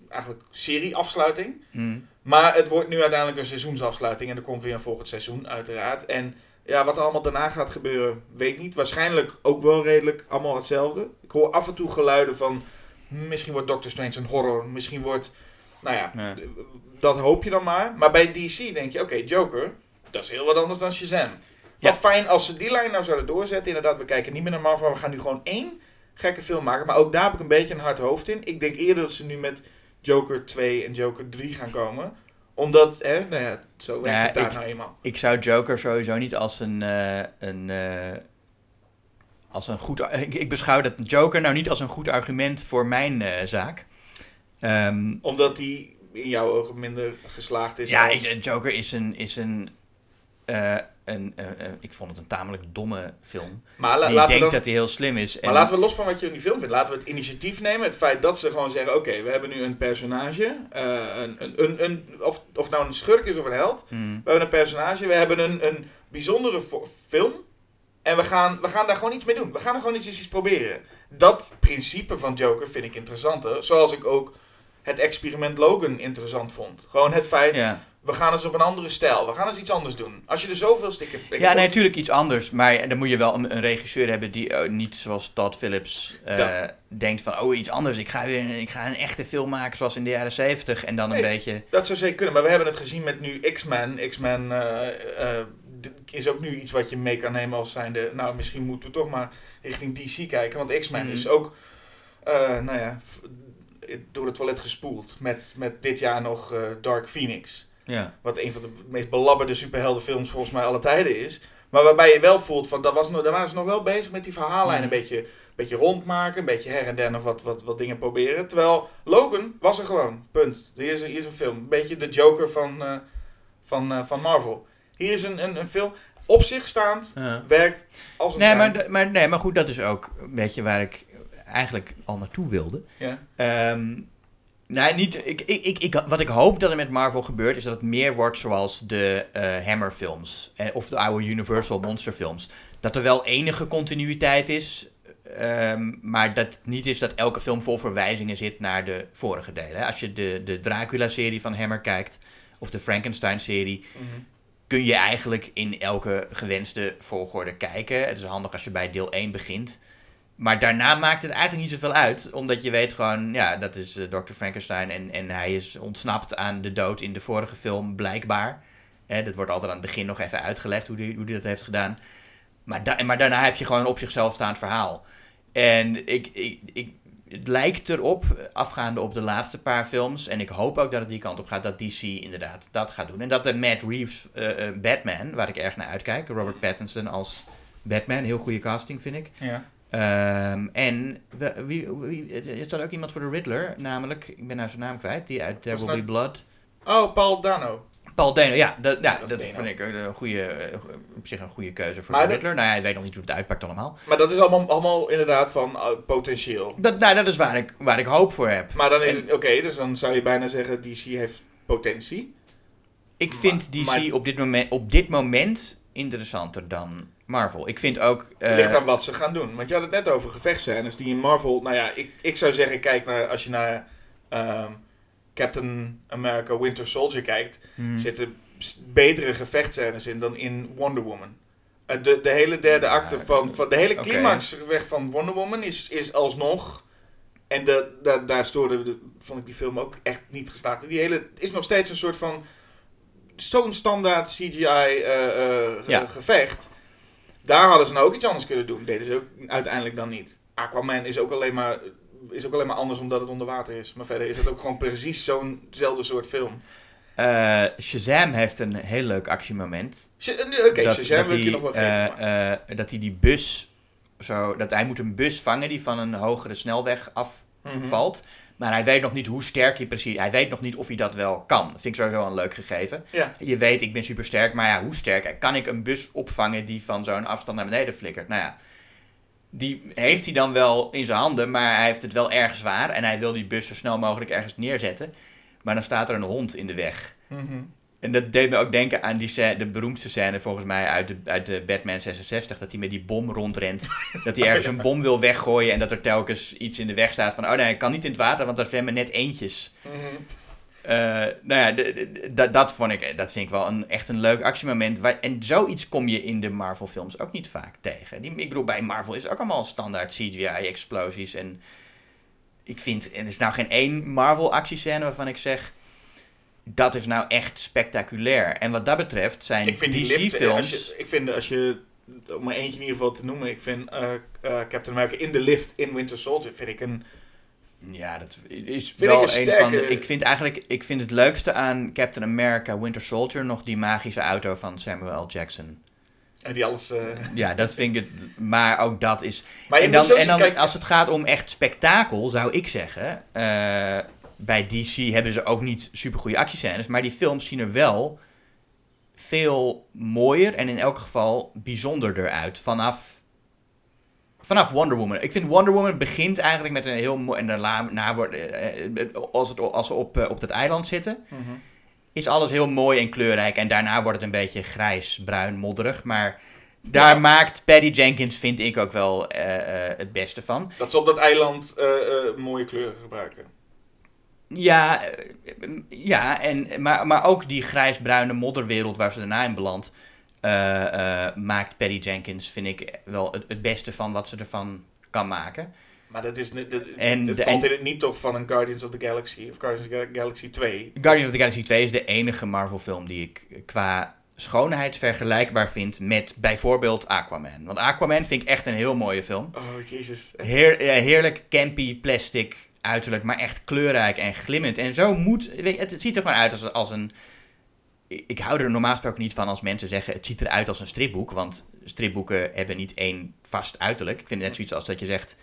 eigenlijk serieafsluiting. Hm. Maar het wordt nu uiteindelijk een seizoensafsluiting en er komt weer een volgend seizoen, uiteraard. En ja, wat er allemaal daarna gaat gebeuren, weet ik niet. Waarschijnlijk ook wel redelijk allemaal hetzelfde. Ik hoor af en toe geluiden van, hm, misschien wordt Doctor Strange een horror, misschien wordt, nou ja, Ja. dat hoop je dan maar. Maar bij DC denk je, oké, Joker, dat is heel wat anders dan Shazam. Ja. Wat fijn als ze die lijn nou zouden doorzetten. Inderdaad, we kijken niet meer naar Marvel, we gaan nu gewoon één gekke film maken. Maar ook daar heb ik een beetje een hard hoofd in. Ik denk eerder dat ze nu met Joker 2 en Joker 3 gaan komen. Omdat, hè, nou ja, zo werkt Ja, het daar ik- nou eenmaal. Ik zou Joker sowieso niet als een. eh, een eh, als een goed. Ik, ik beschouw dat Joker nou niet als een goed argument voor mijn eh, zaak. Ehm, Omdat die in jouw ogen minder geslaagd is. ja, als- Joker is een. Is een, eh, een eh, eh, ik vond het een tamelijk domme film. maar la- Die denkt dan- dat hij heel slim is. Maar laten we los van wat je in die film vindt, laten we het initiatief nemen. Het feit dat ze gewoon zeggen, oké, we hebben nu een personage. een, een, een, of, of nou een schurk is of een held. Hmm. We hebben een personage, we hebben een, een bijzondere film. En we gaan, we gaan daar gewoon iets mee doen. We gaan er gewoon iets, iets proberen. Dat principe van Joker vind ik interessanter. Zoals ik ook het experiment Logan interessant vond. Gewoon het feit, Ja, we gaan eens op een andere stijl. We gaan eens iets anders doen. Als je er zoveel stikken... ik ja nee, natuurlijk iets anders. Maar dan moet je wel een, een regisseur hebben die eh, niet zoals Todd Phillips eh, Dat. denkt van... Oh, iets anders. Ik ga, weer, ik ga een echte film maken zoals in de jaren zeventig. En dan een beetje... Dat zou zeker kunnen, maar we hebben het gezien met nu X-Men. X-Men eh, is ook nu iets wat je mee kan nemen als zijnde... Nou, misschien moeten we toch maar richting DC kijken. Want X-Men Mhm. is ook, nou ja, door het toilet gespoeld. Met, met dit jaar nog Dark Phoenix. Ja. Wat een van de meest belabberde superheldenfilms volgens mij alle tijden is. Maar waarbij je wel voelt van, dat was nog, daar waren ze nog wel bezig met die verhaallijn Mhm. een beetje, beetje rondmaken. Een beetje her en der nog wat, wat, wat dingen proberen. Terwijl Logan was er gewoon. Punt. Hier is, een- hier is een film. Een beetje de Joker van, eh, van, eh, van Marvel. Hier is een, een, een film. Op zich staand. Ja. Werkt als een Nee, trein. maar, maar, nee, maar goed, dat is ook een beetje waar ik eigenlijk al naartoe wilde. Ja. Ehm nee, niet, ik, ik, ik, ik, wat ik hoop dat er met Marvel gebeurt, is dat het meer wordt zoals de eh Hammer films. eh, of de oude Universal Monster films. Dat er wel enige continuïteit is, ehm, maar dat het niet is dat elke film vol verwijzingen zit naar de vorige delen. Als je de, de Dracula-serie van Hammer kijkt, of de Frankenstein-serie, Mhm. kun je eigenlijk in elke gewenste volgorde kijken. Het is handig als je bij deel 1 begint. Maar daarna maakt het eigenlijk niet zoveel uit. Omdat je weet gewoon, ja, dat is eh, Dr. Frankenstein. En, en hij is ontsnapt aan de dood in de vorige film, blijkbaar. Dat wordt altijd aan het begin nog even uitgelegd hoe hij hoe die dat heeft gedaan. Maar, maar daarna heb je gewoon een op zichzelf staand verhaal. En ik, ik, ik, het lijkt erop, afgaande op de laatste paar films, en ik hoop ook dat het die kant op gaat, dat DC inderdaad dat gaat doen. En dat de Matt Reeves eh, eh, Batman, waar ik erg naar uitkijk, Robert Pattinson als Batman, heel goede casting vind ik. Ja. Ehm, en we- wie, wie, er staat ook iemand voor de Riddler, namelijk, ik ben nou zijn naam kwijt, die uit There Will Be Blood. Oh, Paul Dano. Paul Dano, ja, dat, ja, dat vind ik een goede, eh, op zich een goede keuze voor Maar de Riddler. Nou ja, hij weet nog niet hoe het uitpakt allemaal. Maar dat is allemaal, allemaal inderdaad van eh, potentieel. Dat, nou, dat is waar ik, waar ik hoop voor heb. Maar dan oké, dus dan zou je bijna zeggen, DC heeft potentie. Ik vind DC maar- op, dit moment, op dit moment interessanter dan Marvel. Ik vind ook... eh, ligt aan wat ze gaan doen. Want je had het net over gevechtscènes die in Marvel... Nou ja, ik, ik zou zeggen, kijk naar... Als je naar ehm, Captain America Winter Soldier kijkt... hmm, zitten betere gevechtscènes in dan in Wonder Woman. Eh, de, de hele derde Ja, acte van, van... De hele climaxgevecht van Wonder Woman is, is alsnog... En de, de, daar stoorde, de, vond ik die film ook echt niet geslaagd. Die hele is nog steeds een soort van... Zo'n standaard CGI eh, Ja. gevecht. Daar hadden ze nou ook iets anders kunnen doen. Deden ze ook uiteindelijk dan niet. Aquaman is ook alleen maar, is ook alleen maar anders omdat het onder water is. Maar verder is het ook gewoon precies zo'nzelfde soort film. eh, Shazam heeft een heel leuk actiemoment. Eh, Oké, Shazam dat, wil ik je nog wel geven. eh, dat hij die bus... Zo, dat hij moet een bus vangen die van een hogere snelweg Mhm. afvalt. Maar hij weet nog niet hoe sterk hij precies... Hij weet nog niet of hij dat wel kan. Dat vind ik sowieso een leuk gegeven. Ja. Je weet, ik ben super sterk, maar ja, hoe sterk? Kan ik een bus opvangen die van zo'n afstand naar beneden flikkert? Nou ja, die heeft hij dan wel in zijn handen, maar hij heeft het wel erg zwaar. En hij wil die bus zo snel mogelijk ergens neerzetten. Maar dan staat er een hond in de weg. Mhm. En dat deed me ook denken aan die scène, de beroemdste scène volgens mij uit de, uit de Batman 66. Dat hij met die bom rondrent. dat hij ergens een bom wil weggooien en dat er telkens iets in de weg staat van... Oh nee, ik kan niet in het water, want daar zwemmen net eentjes. Mhm. Eh, nou ja, dat- dat, vond ik, dat vind ik wel een, echt een leuk actiemoment. Waar, en zoiets kom je in de Marvel films ook niet vaak tegen. Die, ik bedoel, bij Marvel is het ook allemaal standaard CGI-explosies. En ik vind, er is nou geen één Marvel actiescène waarvan ik zeg... Dat is nou echt spectaculair. En wat dat betreft zijn eh, DC-films... je, ik vind als je om er eentje in ieder geval te noemen, ik vind eh, eh, Captain America in the lift in Winter Soldier, vind ik een... Ja, dat is Vind wel een een van de... Ik vind eigenlijk... Ik vind het leukste aan Captain America Winter Soldier nog die magische auto van Samuel L. Jackson. En die alles... eh, Ja, dat vind ik het... Maar ook dat is... Maar en dan, en dan als het gaat om echt spektakel, zou ik zeggen... bij DC hebben ze ook niet super goede actiescènes, maar die films zien er wel veel mooier en in elk geval bijzonderder uit vanaf, vanaf Wonder Woman. Ik vind Wonder Woman begint eigenlijk met een heel mooi... En daarna na wordt, eh, als, het, als ze op, eh, op dat eiland zitten, mhm. is alles heel mooi en kleurrijk. En daarna wordt het een beetje grijs, bruin, modderig. Maar daar Ja. maakt Patty Jenkins, vind ik, ook wel eh, het beste van. Dat ze op dat eiland mooie kleuren gebruiken. Ja, eh, ja en, maar, maar ook die grijs-bruine modderwereld waar ze daarna in belandt... eh, eh, maakt Patty Jenkins, vind ik, wel het, het beste van wat ze ervan kan maken. Maar dat is. Dat, En dat de- valt in het niet toch van een Guardians of the Galaxy of Guardians of the Galaxy 2. Guardians of the Galaxy 2 is de enige Marvel-film die ik qua schoonheid vergelijkbaar vind met bijvoorbeeld Aquaman. Want Aquaman vind ik echt een heel mooie film. Oh, jezus. Heer, heerlijk campy, plastic uiterlijk, maar echt kleurrijk en glimmend. En zo moet... het, ziet er gewoon uit als, als een... Ik ik hou er normaal gesproken niet van als mensen zeggen... het ziet eruit als een stripboek. Want stripboeken hebben niet één vast uiterlijk. Ik vind het net zoiets als dat je zegt...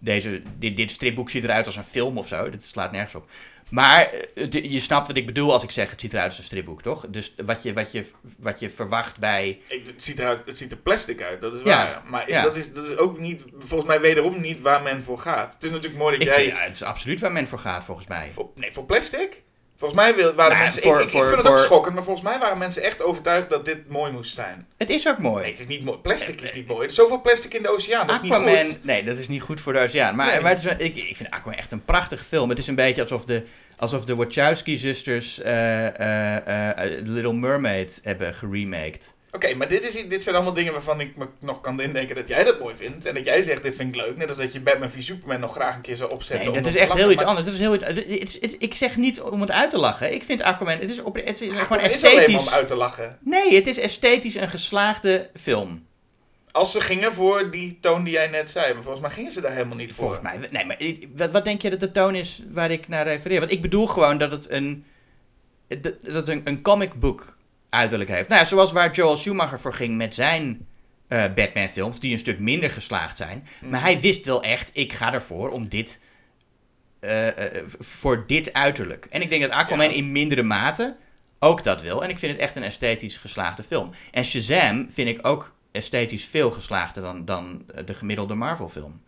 Deze, dit, dit stripboek ziet eruit als een film of zo. Dat slaat nergens op. Maar eh, je snapt wat ik bedoel als ik zeg... het ziet eruit als een stripboek, toch? Dus wat je, wat je, wat je verwacht bij... Ik, het, ziet eruit, het ziet er plastic uit, dat is Ja, waar. Maar is, ja. dat, is, dat is ook niet, volgens mij wederom niet waar men voor gaat. Het is natuurlijk mooi dat Ik jij... vind, ja, het is absoluut waar men voor gaat, volgens mij. Voor, nee, voor plastic? Volgens mij waren Nou, mensen... voor- ik, ik, voor- ik vind het ook schokkend, maar volgens mij waren mensen echt overtuigd dat dit mooi moest zijn. Het is ook mooi. Nee, het is niet mooi. Plastic is niet mooi. Er is zoveel plastic in de oceaan, dat is niet Aquaman, goed. nee, dat is niet goed voor de oceaan. Maar, Nee. maar het is, wel- ik, ik vind Aquaman echt een prachtige film. Het is een beetje alsof de, alsof de Wachowski-zusters eh, Little Mermaid hebben geremaked. Oké, maar dit, is, dit zijn allemaal dingen waarvan ik me nog kan indenken dat jij dat mooi vindt. En dat jij zegt, dit vind ik leuk. Net als dat je Batman v Superman nog graag een keer zou opzetten. Nee, dat is echt heel iets anders. Dat is heel het, het, ik zeg niet om het uit te lachen. Ik vind Aquaman, het is, op, het is gewoon is maar om esthetisch. uit te lachen. Nee, het is esthetisch een geslaagde film. Als ze gingen voor die toon die jij net zei. Maar volgens mij gingen ze daar helemaal niet voor. Volgens mij. Nee, maar wat, wat denk je dat de toon is waar ik naar refereer? Want ik bedoel gewoon dat het een, dat een, een comic book uiterlijk heeft. Nou ja, zoals waar Joel Schumacher voor ging met zijn eh, Batman films, die een stuk minder geslaagd zijn. Maar hij wist wel echt, ik ga ervoor om dit, eh, eh, voor dit uiterlijk. En ik denk dat Aquaman Ja. in mindere mate ook dat wil. En ik vind het echt een esthetisch geslaagde film. En Shazam vind ik ook esthetisch veel geslaagder dan, dan de gemiddelde Marvel film.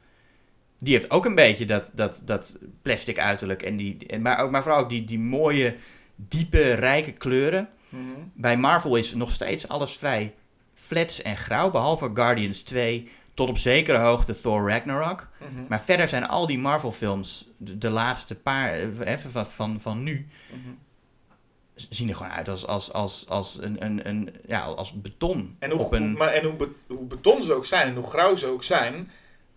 Die heeft ook een beetje dat, dat, dat plastic uiterlijk. En die, maar, ook, maar vooral ook die, die mooie, diepe, rijke kleuren. Mhm. Bij Marvel is nog steeds alles vrij flats en grauw. Behalve Guardians 2 tot op zekere hoogte Thor Ragnarok. Mhm. Maar verder zijn al die Marvel films, de, de laatste paar, eh, even van, van, van nu, Mhm. zien er gewoon uit als, als, als, als, een, een, een, ja, als beton. En, hoe, op een, maar, en hoe, be- hoe beton ze ook zijn en hoe grauw ze ook zijn,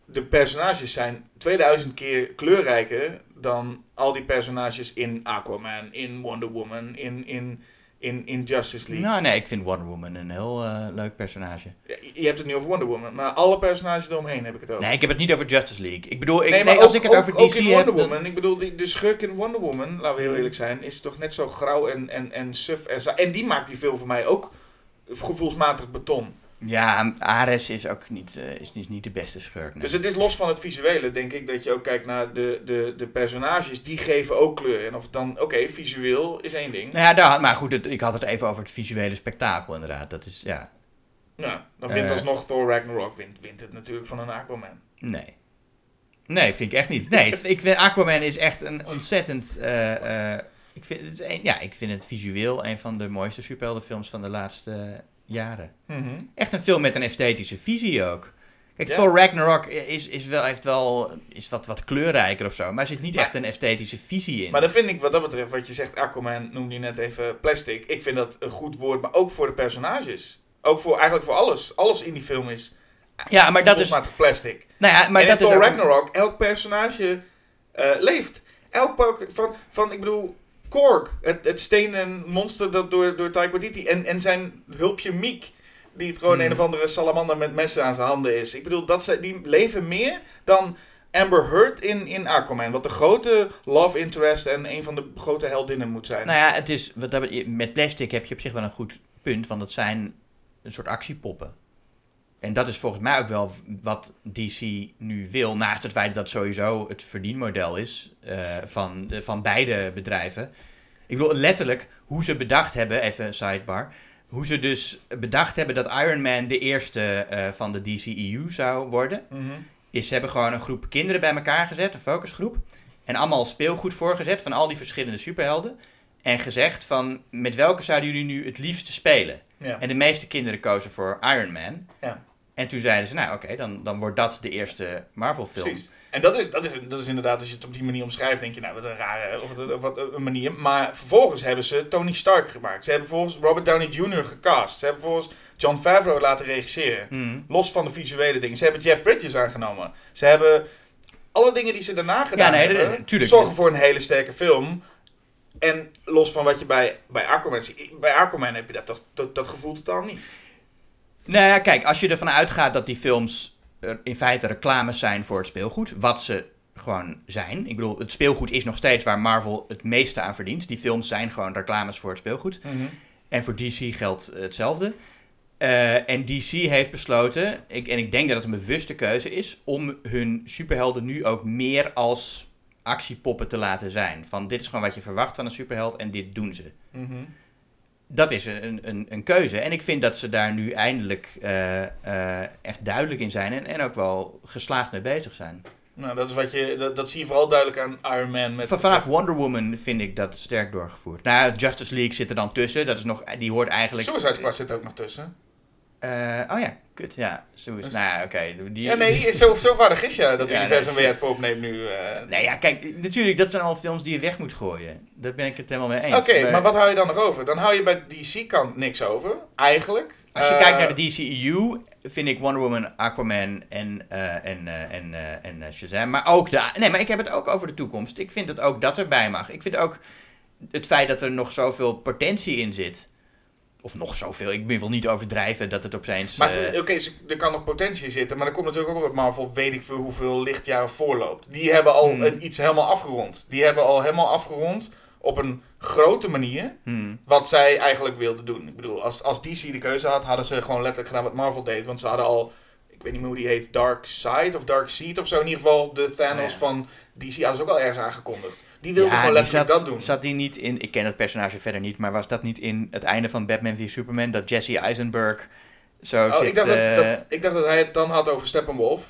de personages zijn 2000 keer kleurrijker dan al die personages in Aquaman, in Wonder Woman, in, in, in, in Justice League. nou nee, ik vind Wonder Woman een heel eh, leuk personage. Je hebt het nu over Wonder Woman, maar alle personages eromheen heb ik het over. Nee, ik heb het niet over Justice League. Ik bedoel, ik, Nee, als ook, ik het ook, over ook DC in heb... Wonder dan- Woman, ik bedoel, die, de schurk in Wonder Woman, laten we heel eerlijk zijn, is toch net zo grauw en, en, en suf en En die maakt die film voor mij ook gevoelsmatig beton. Ja, Ares is ook niet, eh, is, is niet de beste schurk. nee. Dus het is los van het visuele, denk ik, dat je ook kijkt naar de, de, de personages, die geven ook kleur. En of dan, oké, visueel is één ding. Nou ja, daar, maar goed, het- ik had het even over het visuele spektakel inderdaad. Dat is, ja, Ja, dan wint Eh. alsnog Thor Ragnarok, wint, wint het natuurlijk van een Aquaman. nee. Nee, vind ik echt niet. Nee, ik vind Aquaman is echt een ontzettend... eh, ik, vind, het is een, ja, ik vind het visueel een van de mooiste superheldenfilms van de laatste jaren. Echt een film met een esthetische visie ook. Kijk, Ja. Thor Ragnarok is, is wel, heeft wel, is wat, wat kleurrijker of zo, maar er zit niet Maar- echt een esthetische visie in. Maar dan vind ik wat dat betreft, wat je zegt, Aquaman noemde je net even plastic. Ik vind dat een goed woord, maar ook voor de personages. Ook voor, eigenlijk voor alles. Alles in die film is ja, maar dat is... plastic. Nou ja, maar en dat in is Thor ook- Ragnarok, elk personage eh, leeft. Elk van, van, ik bedoel, Korg, het, het stenen monster dat door, door Taika Waititi en, en zijn hulpje Miek. die het gewoon Hmm. een of andere salamander met messen aan zijn handen is. Ik bedoel, dat ze, die leven meer dan Amber Heard in, in Aquaman. Wat de grote love interest en een van de grote heldinnen moet zijn. Nou ja, het is, wat met plastic heb je op zich wel een goed punt, want dat zijn een soort actiepoppen. En dat is volgens mij ook wel wat DC nu wil, naast het feit dat sowieso het verdienmodel is eh, van, de- van beide bedrijven. Ik bedoel, letterlijk, hoe ze bedacht hebben, even een sidebar, hoe ze dus bedacht hebben dat Iron Man de eerste eh, van de DCEU zou worden Mhm. is ze hebben gewoon een groep kinderen bij elkaar gezet, een focusgroep. En allemaal speelgoed voorgezet van al die verschillende superhelden. En gezegd van, met welke zouden jullie nu het liefste spelen? Ja. En de meeste kinderen kozen voor Iron Man. Ja. En toen zeiden ze, nou oké, dan, dan wordt dat de eerste Marvel film. Precies. En dat is, dat, is, dat is inderdaad, als je het op die manier omschrijft, denk je, nou, wat een rare, of wat, een manier. Maar vervolgens hebben ze Tony Stark gemaakt. Ze hebben volgens Robert Downey Jr. gecast. Ze hebben volgens John Favreau laten regisseren. Hmm. Los van de visuele dingen. Ze hebben Jeff Bridges aangenomen. Ze hebben alle dingen die ze daarna gedaan nee, dat- hebben, tuurlijk. zorgen voor een hele sterke film. En los van wat je bij, bij Aquaman ziet. Bij Aquaman heb je dat, toch, dat, dat gevoel totaal niet. Nou ja, kijk, als je ervan uitgaat dat die films in feite reclames zijn voor het speelgoed, wat ze gewoon zijn. Ik bedoel, het speelgoed is nog steeds waar Marvel het meeste aan verdient. Die films zijn gewoon reclames voor het speelgoed. En voor DC geldt hetzelfde. Eh, en DC heeft besloten, ik, en ik denk dat het een bewuste keuze is, om hun superhelden nu ook meer als actiepoppen te laten zijn. Van dit is gewoon wat je verwacht van een superheld en dit doen ze. Mhm. Dat is een, een, een keuze. En ik vind dat ze daar nu eindelijk eh, eh, echt duidelijk in zijn en, en ook wel geslaagd mee bezig zijn. Nou, dat, is wat je, dat, dat zie je vooral duidelijk aan Iron Man. Met Van- Vanaf Wonder Woman vind ik dat sterk doorgevoerd. Nou, Justice League zit er dan tussen. Dat is nog, die hoort eigenlijk... Suicide Squad zit ook nog tussen. Eh, oh ja, kut, ja. Zo is, nou ja, oké. die- Ja, nee, zo, zo vaardig is ja dat Ja, universum shit. het voor opneemt nu. eh. Nee, ja, kijk, natuurlijk, dat zijn al films die je weg moet gooien. Daar ben ik het helemaal mee eens. Oké, maar wat hou je dan nog over? Dan hou je bij DC-kant niks over, eigenlijk. Als je Eh, kijkt naar de DCEU, vind ik Wonder Woman, Aquaman en, en, en, en Shazam. Maar ook de... Nee, maar ik heb het ook over de toekomst. Ik vind dat ook dat erbij mag. Ik vind ook het feit dat er nog zoveel potentie in zit. Of nog zoveel. Ik wil niet overdrijven dat het opeens... Maar eh, oké, er kan nog potentie zitten, maar er komt natuurlijk ook op dat Marvel weet ik veel hoeveel lichtjaren voorloopt. Die hebben al Hmm. iets helemaal afgerond. Die hebben al helemaal afgerond op een grote manier hmm. wat zij eigenlijk wilden doen. Ik bedoel, als, als DC de keuze had, hadden ze gewoon letterlijk gedaan wat Marvel deed. Want ze hadden al, ik weet niet meer hoe die heet, Dark Side of Dark Seed of zo. In ieder geval de Thanos Oh ja. van DC hadden ze ook al ergens aangekondigd. Die wilden Ja, gewoon letterlijk zat, dat doen. Zat die niet in... Ik ken het personage verder niet, maar was dat niet in het einde van Batman v Superman? Dat Jesse Eisenberg zo Oh, zit... ik, dacht dat, eh, dat, ik dacht dat hij het dan had over Steppenwolf.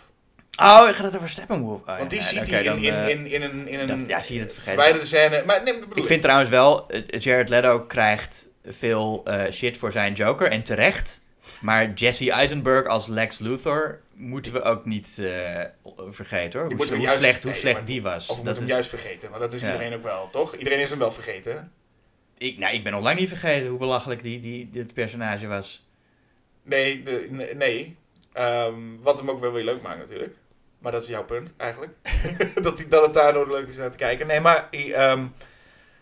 Oh, ik ga het over Steppenwolf. Oh, Want die ziet hij in, dan, in, eh, in, in een, in een dat- ja, zie je het vergeten. verwijderde scène. Maar nee, Ik vind trouwens wel, eh, Jared Leto krijgt veel eh, shit voor zijn Joker en terecht. Maar Jesse Eisenberg als Lex Luthor moeten we ook niet eh, vergeten hoor. Hoe, juist- slecht, hoe slecht maar- die was. Of we Dat moeten hem is, juist vergeten, maar dat is Ja. iedereen ook wel, toch? Iedereen is hem wel vergeten. ik, nou, ik ben nog lang niet vergeten hoe belachelijk die, die, dit personage was. Nee, de, nee. nee. Ehm, wat hem ook wel weer leuk maakt natuurlijk. Maar dat is jouw punt, eigenlijk. dat, die, dat het daardoor leuk is om te kijken. Nee, maar ehm,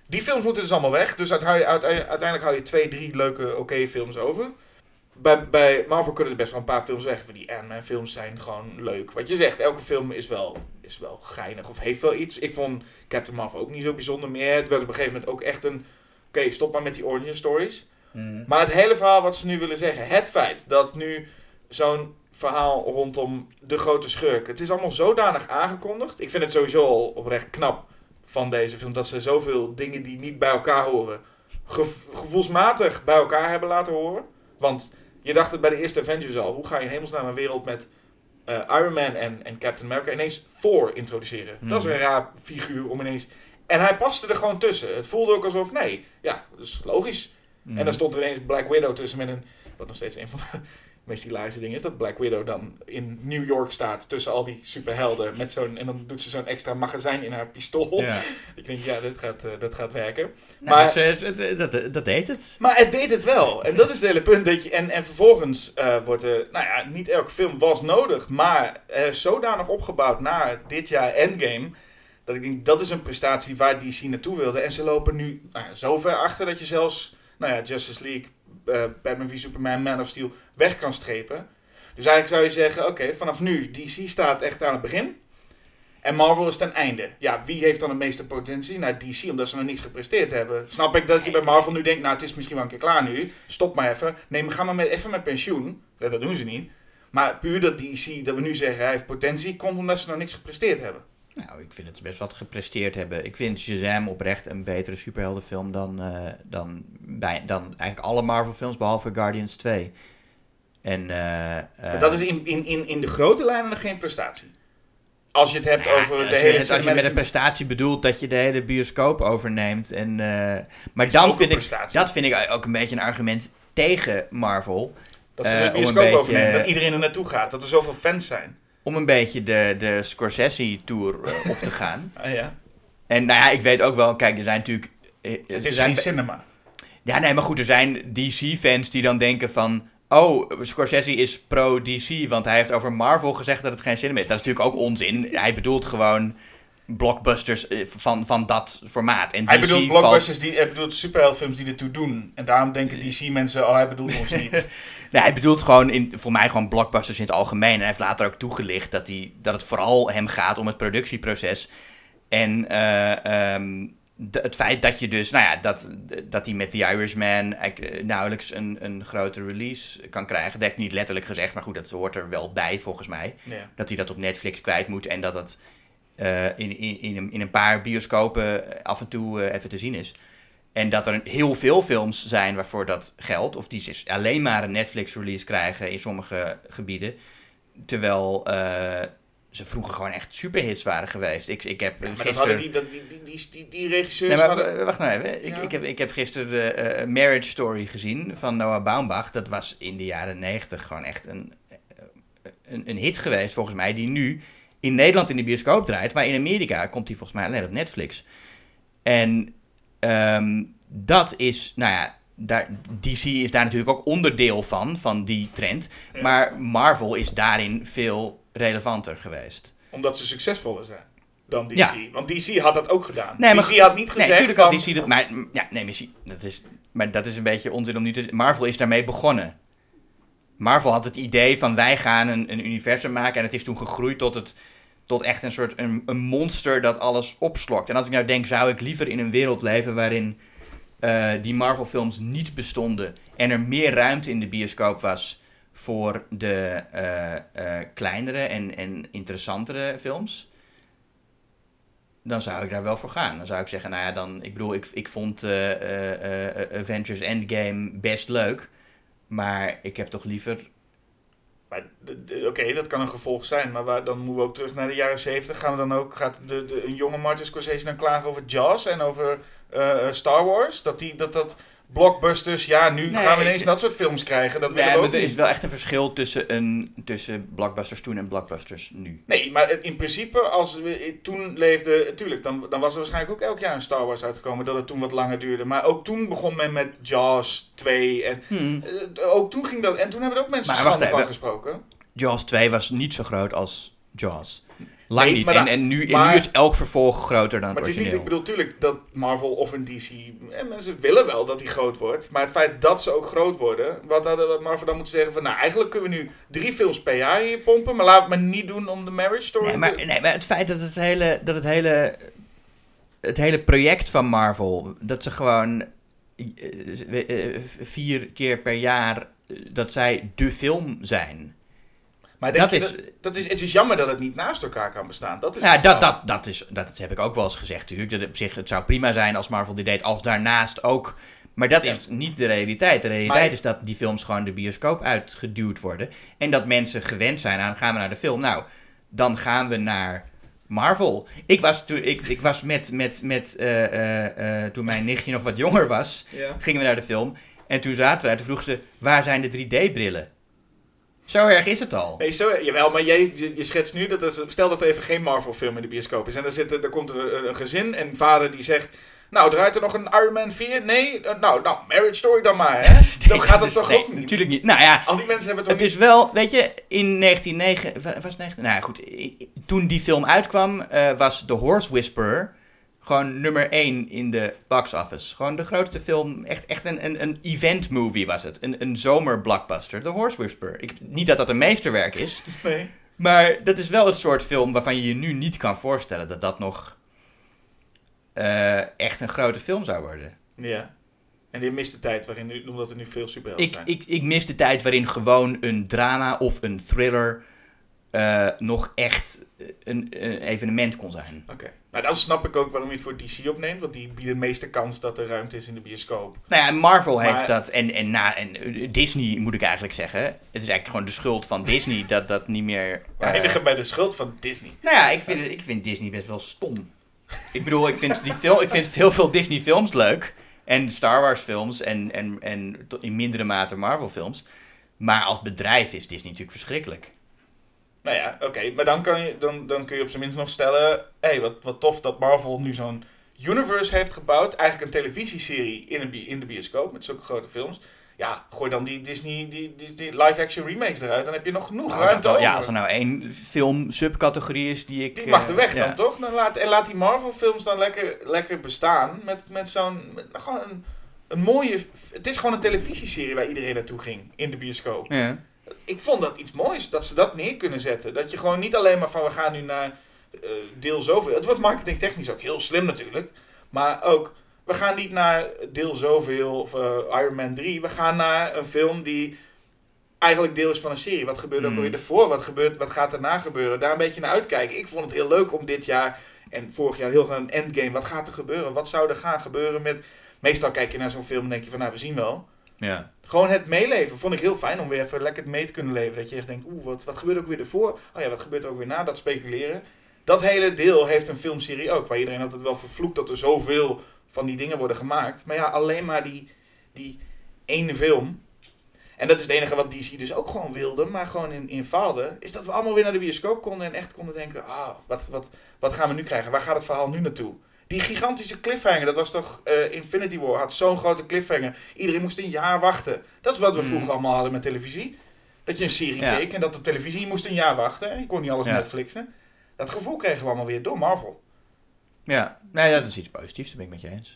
die films moeten dus allemaal weg. Dus uiteindelijk hou je twee, drie leuke, oké films over. Bij, bij Marvel kunnen er best wel een paar films weg. Die Ant-Man films zijn gewoon leuk. Wat je zegt, elke film is wel, is wel geinig of heeft wel iets. Ik vond Captain Marvel ook niet zo bijzonder meer. Het werd op een gegeven moment ook echt een... Oké, stop maar met die origin stories. Maar het hele verhaal wat ze nu willen zeggen, het feit dat nu zo'n verhaal rondom de grote schurk, het is allemaal zodanig aangekondigd. Ik vind het sowieso al oprecht knap van deze film dat ze zoveel dingen die niet bij elkaar horen, gev- gevoelsmatig bij elkaar hebben laten horen. Want je dacht het bij de eerste Avengers al, hoe ga je in hemelsnaam een wereld met eh, Iron Man en, en Captain America ineens Thor introduceren? Dat is een raar figuur om ineens... En hij paste er gewoon tussen. Het voelde ook alsof, nee, ja, dat is logisch. Mm. En dan stond er ineens Black Widow tussen met een... Wat nog steeds een van de meest hilarische dingen is. Dat Black Widow dan in New York staat tussen al die superhelden. Met zo'n, en dan doet ze zo'n extra magazijn in haar pistool. Ja. Ik denk, ja, dit gaat, eh, dat gaat werken. Nou, Maar- het- het- dat, dat deed het. Maar het deed het wel. En dat is het hele punt. Dat je, en, en vervolgens eh, wordt er... Nou ja, niet elke film was nodig. Maar er is zodanig opgebouwd naar dit jaar Endgame... Dat ik denk, dat is een prestatie waar DC naartoe wilde. En ze lopen nu nou ja, zo ver achter dat je zelfs... Nou ja, Justice League eh, Batman v Superman, Man of Steel weg kan strepen. Dus eigenlijk zou je zeggen, oké, vanaf nu, DC staat echt aan het begin. En Marvel is ten einde. Ja, wie heeft dan de meeste potentie? Nou, DC, omdat ze nog niets gepresteerd hebben. Snap ik dat je bij Marvel nu denkt, nou, het is misschien wel een keer klaar nu. Stop maar even. Nee, maar ga maar met, even met pensioen. Dat doen ze niet. Maar puur dat DC, dat we nu zeggen, hij heeft potentie, komt omdat ze nog niks gepresteerd hebben. Nou, ik vind het best wat gepresteerd hebben. Ik vind Shazam oprecht een betere superheldenfilm dan, eh, dan, bij, dan eigenlijk alle Marvel films, behalve Guardians 2. En, eh, eh, dat is in, in, in, in de grote lijnen nog geen prestatie. Als je het hebt Nou ja, over de hele... het- als je met een prestatie bedoelt dat je de hele bioscoop overneemt. En, maar dan vind ik, dat vind ik ook een beetje een argument tegen Marvel. Dat ze de bioscoop beetje- overnemen, dat iedereen er naartoe gaat. Dat er zoveel fans zijn. Om een beetje de, de Scorsese-tour eh, op te gaan. Ah, ja. En nou ja, ik weet ook wel, kijk, er zijn natuurlijk... eh, Het is zijn geen cinema. Ja, nee, maar goed, er zijn DC-fans die dan denken van... Oh, Scorsese is pro-DC, want hij heeft over Marvel gezegd dat het geen cinema is. Dat is natuurlijk ook onzin. Hij bedoelt gewoon blockbusters eh, van, van dat formaat. En Hij DC bedoelt valt- blockbusters, die, hij bedoelt superheldfilms die ertoe doen. En daarom denken DC-mensen, oh, hij bedoelt ons niet. Nee, hij bedoelt gewoon, in, voor mij gewoon blockbusters in het algemeen. En hij heeft later ook toegelicht dat, hij, dat het vooral hem gaat om het productieproces. En eh, ehm, de- het feit dat je dus, nou ja, dat, dat hij met The Irishman eh, nauwelijks een, een grote release kan krijgen. Dat heeft hij niet letterlijk gezegd, maar goed, dat hoort er wel bij volgens mij. Ja. Dat hij dat op Netflix kwijt moet en dat het eh, in, in, in, een, in een paar bioscopen af en toe eh, even te zien is. En dat er heel veel films zijn waarvoor dat geldt. Of die alleen maar een Netflix-release krijgen in sommige gebieden. Terwijl eh, ze vroeger gewoon echt superhits waren geweest. Ik, ik heb Maar gisteren... die, dat, die, die, die, regisseurs Nee, maar hadden... wacht nou even. Ik, Ja. ik, heb, ik heb gisteren eh, eh, Marriage Story gezien van Noah Baumbach. Dat was in de jaren negentig gewoon echt een, eh, een, een hit geweest, volgens mij. Die nu in Nederland in de bioscoop draait. Maar in Amerika komt die volgens mij alleen op Netflix. En ehm, dat is, nou ja, daar, DC is daar natuurlijk ook onderdeel van, van die trend. Ja. Maar Marvel is daarin veel relevanter geweest. Omdat ze succesvoller zijn dan DC. Ja. Want DC had dat ook gedaan. Nee, maar DC had niet Nee, gezegd natuurlijk van... had DC dat. Maar, ja, nee, maar, dat is, maar dat is een beetje onzin om nu te. Marvel is daarmee begonnen. Marvel had het idee van wij gaan een, een universum maken. En het is toen gegroeid tot, het, tot echt een soort een, een monster dat alles opslokt. En als ik nou denk, zou ik liever in een wereld leven waarin eh, die Marvel films niet bestonden. En er meer ruimte in de bioscoop was voor de eh, eh, kleinere en, en interessantere films dan zou ik daar wel voor gaan. Dan zou ik zeggen, nou ja, dan, ik bedoel, ik, ik vond Avengers Endgame best leuk. Maar ik heb toch liever. Oké, dat kan een gevolg zijn, maar dan moeten we ook terug naar de jaren 70. Gaan we dan ook, gaat de, de, een jonge Martin Scorsese dan klagen over Jaws en over eh, Star Wars? Dat, die, dat dat blockbusters, ja, nu Nee, gaan we ineens dat soort films krijgen. Dat we maar ook er niet. is wel echt een verschil tussen, een, tussen blockbusters toen en blockbusters nu. Nee, maar in principe, als we toen leefden, tuurlijk, dan, dan was er waarschijnlijk ook elk jaar een Star Wars uitgekomen, dat het toen wat langer duurde. Maar ook toen begon men met Jaws 2 en Hmm. eh, ook toen ging dat, en toen hebben er ook mensen Maar wacht van even. gesproken. Jaws 2 was niet zo groot als Jaws. Lang Nee, niet. En, en nu, en nu is elk vervolg groter dan Maar het het is niet, ik bedoel, tuurlijk dat Marvel of een DC, en mensen willen wel dat die groot wordt. Maar het feit dat ze ook groot worden, wat hadden wat Marvel dan moeten zeggen van, nou eigenlijk kunnen we nu drie films per jaar hier pompen, maar we het maar niet doen om de marriage story Nee, maar, te- nee, maar het feit dat het hele, dat het hele, het hele project van Marvel, dat ze gewoon eh, eh, vier keer per jaar, eh, dat zij de film zijn. Maar dat is- dat, dat is, het is jammer dat het niet naast elkaar kan bestaan. Dat is Ja, dat, dat, dat, is, dat heb ik ook wel eens gezegd natuurlijk. Dat op zich, het zou prima zijn als Marvel dit deed, als daarnaast ook... Maar dat is niet de realiteit. De realiteit Maar- is dat die films gewoon de bioscoop uitgeduwd worden. En dat mensen gewend zijn aan, gaan we naar de film? Nou, dan gaan we naar Marvel. Ik was, toen, ik, ik was met, met, met eh, eh, eh, toen mijn nichtje nog wat jonger was, Ja. gingen we naar de film. En toen zaten we daar, toen vroeg ze, waar zijn de 3D-brillen? Zo erg is het al. Nee, zo, jawel, maar jij, je, je schetst nu, dat er, stel dat er even geen Marvel film in de bioscoop is. En dan, zit er, komt er een, een gezin en vader die zegt, nou draait er nog een Iron Man 4? Nee? Eh, Nou, nou, marriage story dan maar, hè? Zo Nee, gaat dat het is- toch nee, ook niet? Natuurlijk niet. Nou ja, Al die mensen hebben toch Het is wel, weet je, in 1909, wa- was het 19, nou ja, goed, toen die film uitkwam, eh, was The Horse Whisperer Gewoon nummer 1 in de box office. Gewoon de grootste film. Echt, echt een, een, een event movie was het. Een, een zomerblockbuster. The Horse Whisperer. Ik, niet dat dat een meesterwerk is. Nee. Maar dat is wel het soort film waarvan je je nu niet kan voorstellen dat dat nog eh, echt een grote film zou worden. Ja. En je mist de tijd waarin nu, omdat er nu veel superhelden Ik, zijn. ik, ik mis de tijd waarin gewoon een drama of een thriller eh, nog echt een, een evenement kon zijn. Oké. Maar dan snap ik ook waarom je het voor DC opneemt. Want die bieden de meeste kans dat er ruimte is in de bioscoop. Nou ja, Marvel Maar- heeft dat. En, en, na, en eh, Disney moet ik eigenlijk zeggen. Het is eigenlijk gewoon de schuld van Disney dat dat niet meer. Eh, eindigen bij de schuld van Disney. nou ja, ik vind, het- ik vind Disney best wel stom. Ik bedoel, ik vind, die film, ik vind heel veel Disney films leuk. En Star Wars films en, en, en in mindere mate Marvel films. Maar als bedrijf is Disney natuurlijk verschrikkelijk. Nou ja, oké. maar dan, kan je, dan, dan kun je op zijn minst nog stellen... Hé, hey, wat, wat tof dat Marvel nu zo'n universe heeft gebouwd. Eigenlijk een televisieserie in, een, in de bioscoop met zulke grote films. Ja, gooi dan die Disney die, die, die live-action remakes eruit. Dan heb je nog genoeg Nou, ruimte wel- ja, over. als er nou één film subcategorie is die ik... Die mag er eh, weg ja. dan, toch? Dan laat, en laat die Marvel-films dan lekker, lekker bestaan. Met, met zo'n. Gewoon een, een mooie. Het is gewoon een televisieserie waar iedereen naartoe ging in de bioscoop. Ja. Ik vond dat iets moois dat ze dat neer kunnen zetten. Dat je gewoon niet alleen maar van we gaan nu naar eh, deel zoveel. Het wordt marketingtechnisch ook heel slim natuurlijk. Maar ook. We gaan niet naar deel zoveel of eh, Iron Man 3. We gaan naar een film die eigenlijk deel is van een serie. Wat gebeurt er ook Mm. alweer ervoor? Wat, gebeurt, wat gaat erna gebeuren? Daar een beetje naar uitkijken. Ik vond het heel leuk om dit jaar en vorig jaar heel een endgame. Wat gaat er gebeuren? Wat zou er gaan gebeuren met... Meestal kijk je naar zo'n film en denk je van nou, we zien wel. Ja. Gewoon het meeleven vond ik heel fijn om weer even lekker mee te kunnen leven. Dat je echt denkt, oeh, wat, wat gebeurt ook weer ervoor? Oh ja, wat gebeurt er ook weer na? Dat speculeren. Dat hele deel heeft een filmserie ook. Waar iedereen altijd wel vervloekt dat er zoveel van die dingen worden gemaakt. Maar ja, alleen maar die, die ene film. En dat is het enige wat DC dus ook gewoon wilde, maar gewoon in, in faalde. Is dat we allemaal weer naar de bioscoop konden en echt konden denken, ah, wat, wat, wat gaan we nu krijgen? Waar gaat het verhaal nu naartoe? Die gigantische cliffhanger, dat was toch eh, Infinity War, had zo'n grote cliffhanger. Iedereen moest een jaar wachten. Dat is wat we Mm. vroeger allemaal hadden met televisie. Dat je een serie Ja. keek en dat op televisie, je moest een jaar wachten. Je kon niet alles Ja. Netflixen. Dat gevoel kregen we allemaal weer door Marvel. Ja, nou ja, dat is iets positiefs, dat ben ik met je eens.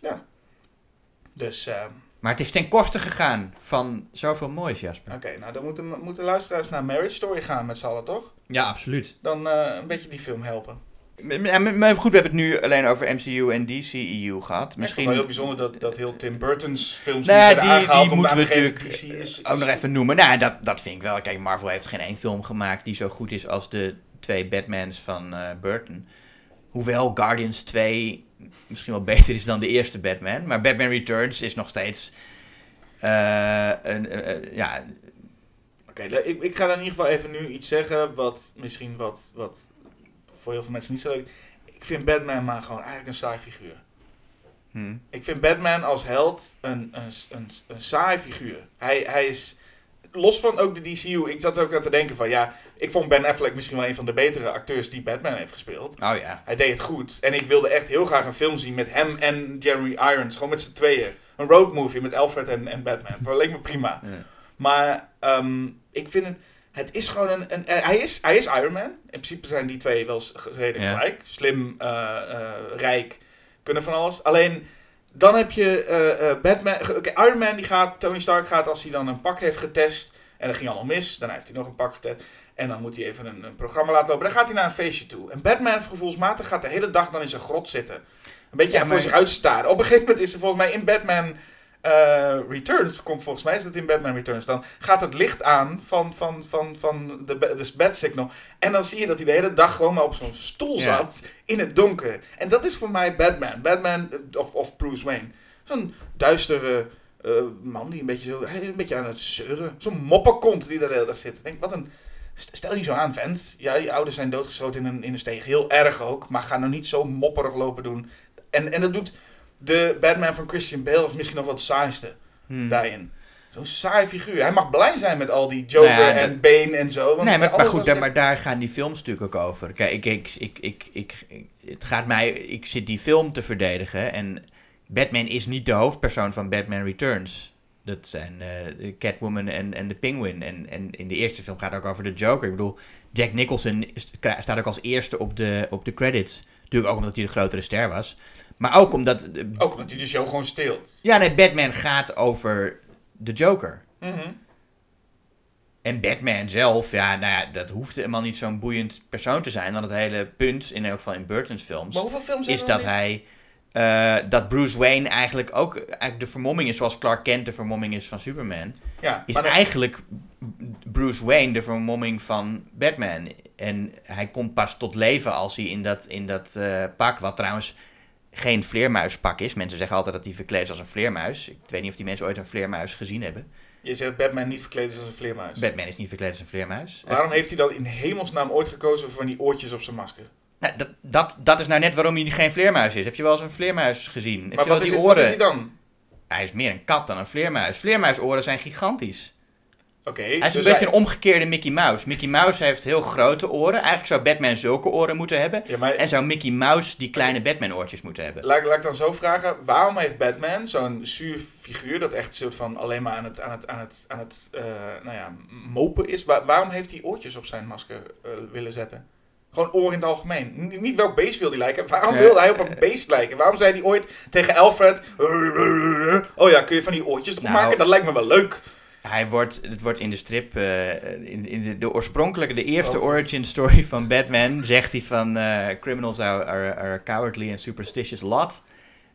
Dus, eh, Maar het is ten koste gegaan van zoveel moois, Jasper. oké, nou dan moeten, moeten luisteraars naar Marriage Story gaan met z'n allen, toch? Ja, absoluut. Dan eh, een beetje die film helpen. Maar maar goed, we hebben het nu alleen over MCU en DCEU gehad. Misschien wel heel bijzonder dat, dat heel Tim Burton's films Nou werden die- aangehaald die moeten we natuurlijk, DC is- ook nog even noemen. Nou, dat, dat vind ik wel. Kijk, Marvel heeft geen één film gemaakt die zo goed is als de twee Batmans van eh, Burton. Hoewel Guardians 2 misschien wel beter is dan de eerste Batman. Maar Batman Returns is nog steeds... eh, een, eh, eh, ja, Oké, ik, ik ga dan in ieder geval even nu iets zeggen wat misschien wat, wat voor heel veel mensen niet zo leuk Ik vind Batman maar gewoon eigenlijk een saai figuur. hm. Ik vind Batman als held een, een, een, een saai figuur. Hij, hij is, los van ook de DCU, ik zat ook aan te denken van ja, ik vond Ben Affleck misschien wel een van de betere acteurs die Batman heeft gespeeld. Oh ja. Hij deed het goed. En ik wilde echt heel graag een film zien met hem en Jeremy Irons. Gewoon met z'n tweeën. Een road movie met Alfred en, en Batman. Dat leek me prima. Ja. Maar ehm, ik vind het... Het is gewoon een... een eh, hij, is, hij is Iron Man. In principe zijn die twee wel redelijk Ja. gelijk. Slim, eh, eh, rijk, kunnen van alles. Alleen, dan heb je Batman... Oké, Iron Man, die gaat... Tony Stark gaat als hij dan een pak heeft getest... En dat ging allemaal mis. Dan heeft hij nog een pak getest. En dan moet hij even een, een programma laten lopen. Dan gaat hij naar een feestje toe. En Batman, gevoelsmatig, gaat de hele dag dan in zijn grot zitten. Een beetje Ja, voor zich uitstaren. Op een gegeven moment is er volgens mij in Batman eh, Returns, komt volgens mij is dat in Batman Returns, dan gaat het licht aan van, van, van, van de, de bat signal. En dan zie je dat hij de hele dag gewoon maar op zo'n stoel zat in het donker. En dat is voor mij Batman. Batman eh, of, of Bruce Wayne. Zo'n duistere eh, man die een beetje, zo, hij is een beetje aan het zeuren. Zo'n mopperkont die daar de hele dag zit. Ik denk, wat een... st- Stel niet zo aan, vent. Ja, je ouders zijn doodgeschoten in een, in een steeg. Heel erg ook. Maar ga nou niet zo mopperig lopen doen. En, en dat doet de Batman van Christian Bale is misschien nog wel het saaiste Hm. daarin. Zo'n saai figuur. Hij mag blij zijn met al die Joker Nou ja, en dat- Bane en zo. Nee, maar, goed, daar, echt- maar daar gaan die films natuurlijk ook over. Kijk, ik, ik, ik, ik, ik, het gaat mij, ik zit die film te verdedigen en Batman is niet de hoofdpersoon van Batman Returns. Dat zijn de Catwoman en, en de Penguin. En, en in de eerste film gaat het ook over de Joker. Ik bedoel, Jack Nicholson staat ook als eerste op de, op de credits Natuurlijk ook omdat hij de grotere ster was. Maar ook omdat... eh, Ook omdat hij de show gewoon steelt. Ja, nee, Batman gaat over de Joker. Mhm. En Batman zelf, ja, nou ja, dat hoeft helemaal niet zo'n boeiend persoon te zijn. Want het hele punt, in elk geval in Burton's films, films is dat hij... eh, dat Bruce Wayne eigenlijk ook eigenlijk de vermomming is zoals Clark Kent de vermomming is van Superman. Ja, Is dan- eigenlijk Bruce Wayne de vermomming van Batman. En hij komt pas tot leven als hij in dat, in dat eh, pak, wat trouwens geen vleermuispak is. Mensen zeggen altijd dat hij verkleed is als een vleermuis. Ik weet niet of die mensen ooit een vleermuis gezien hebben. je zegt Batman niet verkleed is als een vleermuis. Batman is niet verkleed als een vleermuis. Waarom heeft hij dan in hemelsnaam ooit gekozen voor van die oortjes op zijn masker? Nou, dat, dat, dat is nou net waarom hij geen vleermuis is. Heb je wel eens een vleermuis gezien? Heb Maar je wel wat is, die het, wat oren? is hij dan? Hij is meer een kat dan een vleermuis. Vleermuisoren zijn gigantisch. Hij is een dus beetje een omgekeerde Mickey Mouse. Mickey Mouse heeft heel grote oren. Eigenlijk zou Batman zulke oren moeten hebben. Ja, maar En zou Mickey Mouse die kleine Batman-oortjes moeten hebben. laat, laat ik dan zo vragen, waarom heeft Batman zo'n zuur figuur dat echt soort van alleen maar aan het, aan het, aan het, aan het eh, nou ja, mopen is? Waar- waarom heeft hij oortjes op zijn masker eh, willen zetten? Gewoon oren in het algemeen. N- niet welk beest wil hij lijken. Waarom wilde hij op een beest lijken? Waarom zei hij ooit tegen Alfred... Oh ja, kun je van die oortjes Nou, maken? Dat lijkt me wel leuk. Hij wordt, het wordt in de strip, eh, in, in de, de oorspronkelijke, de eerste Oh. origin story van Batman, zegt hij van eh, criminals are, are, cowardly and superstitious lot.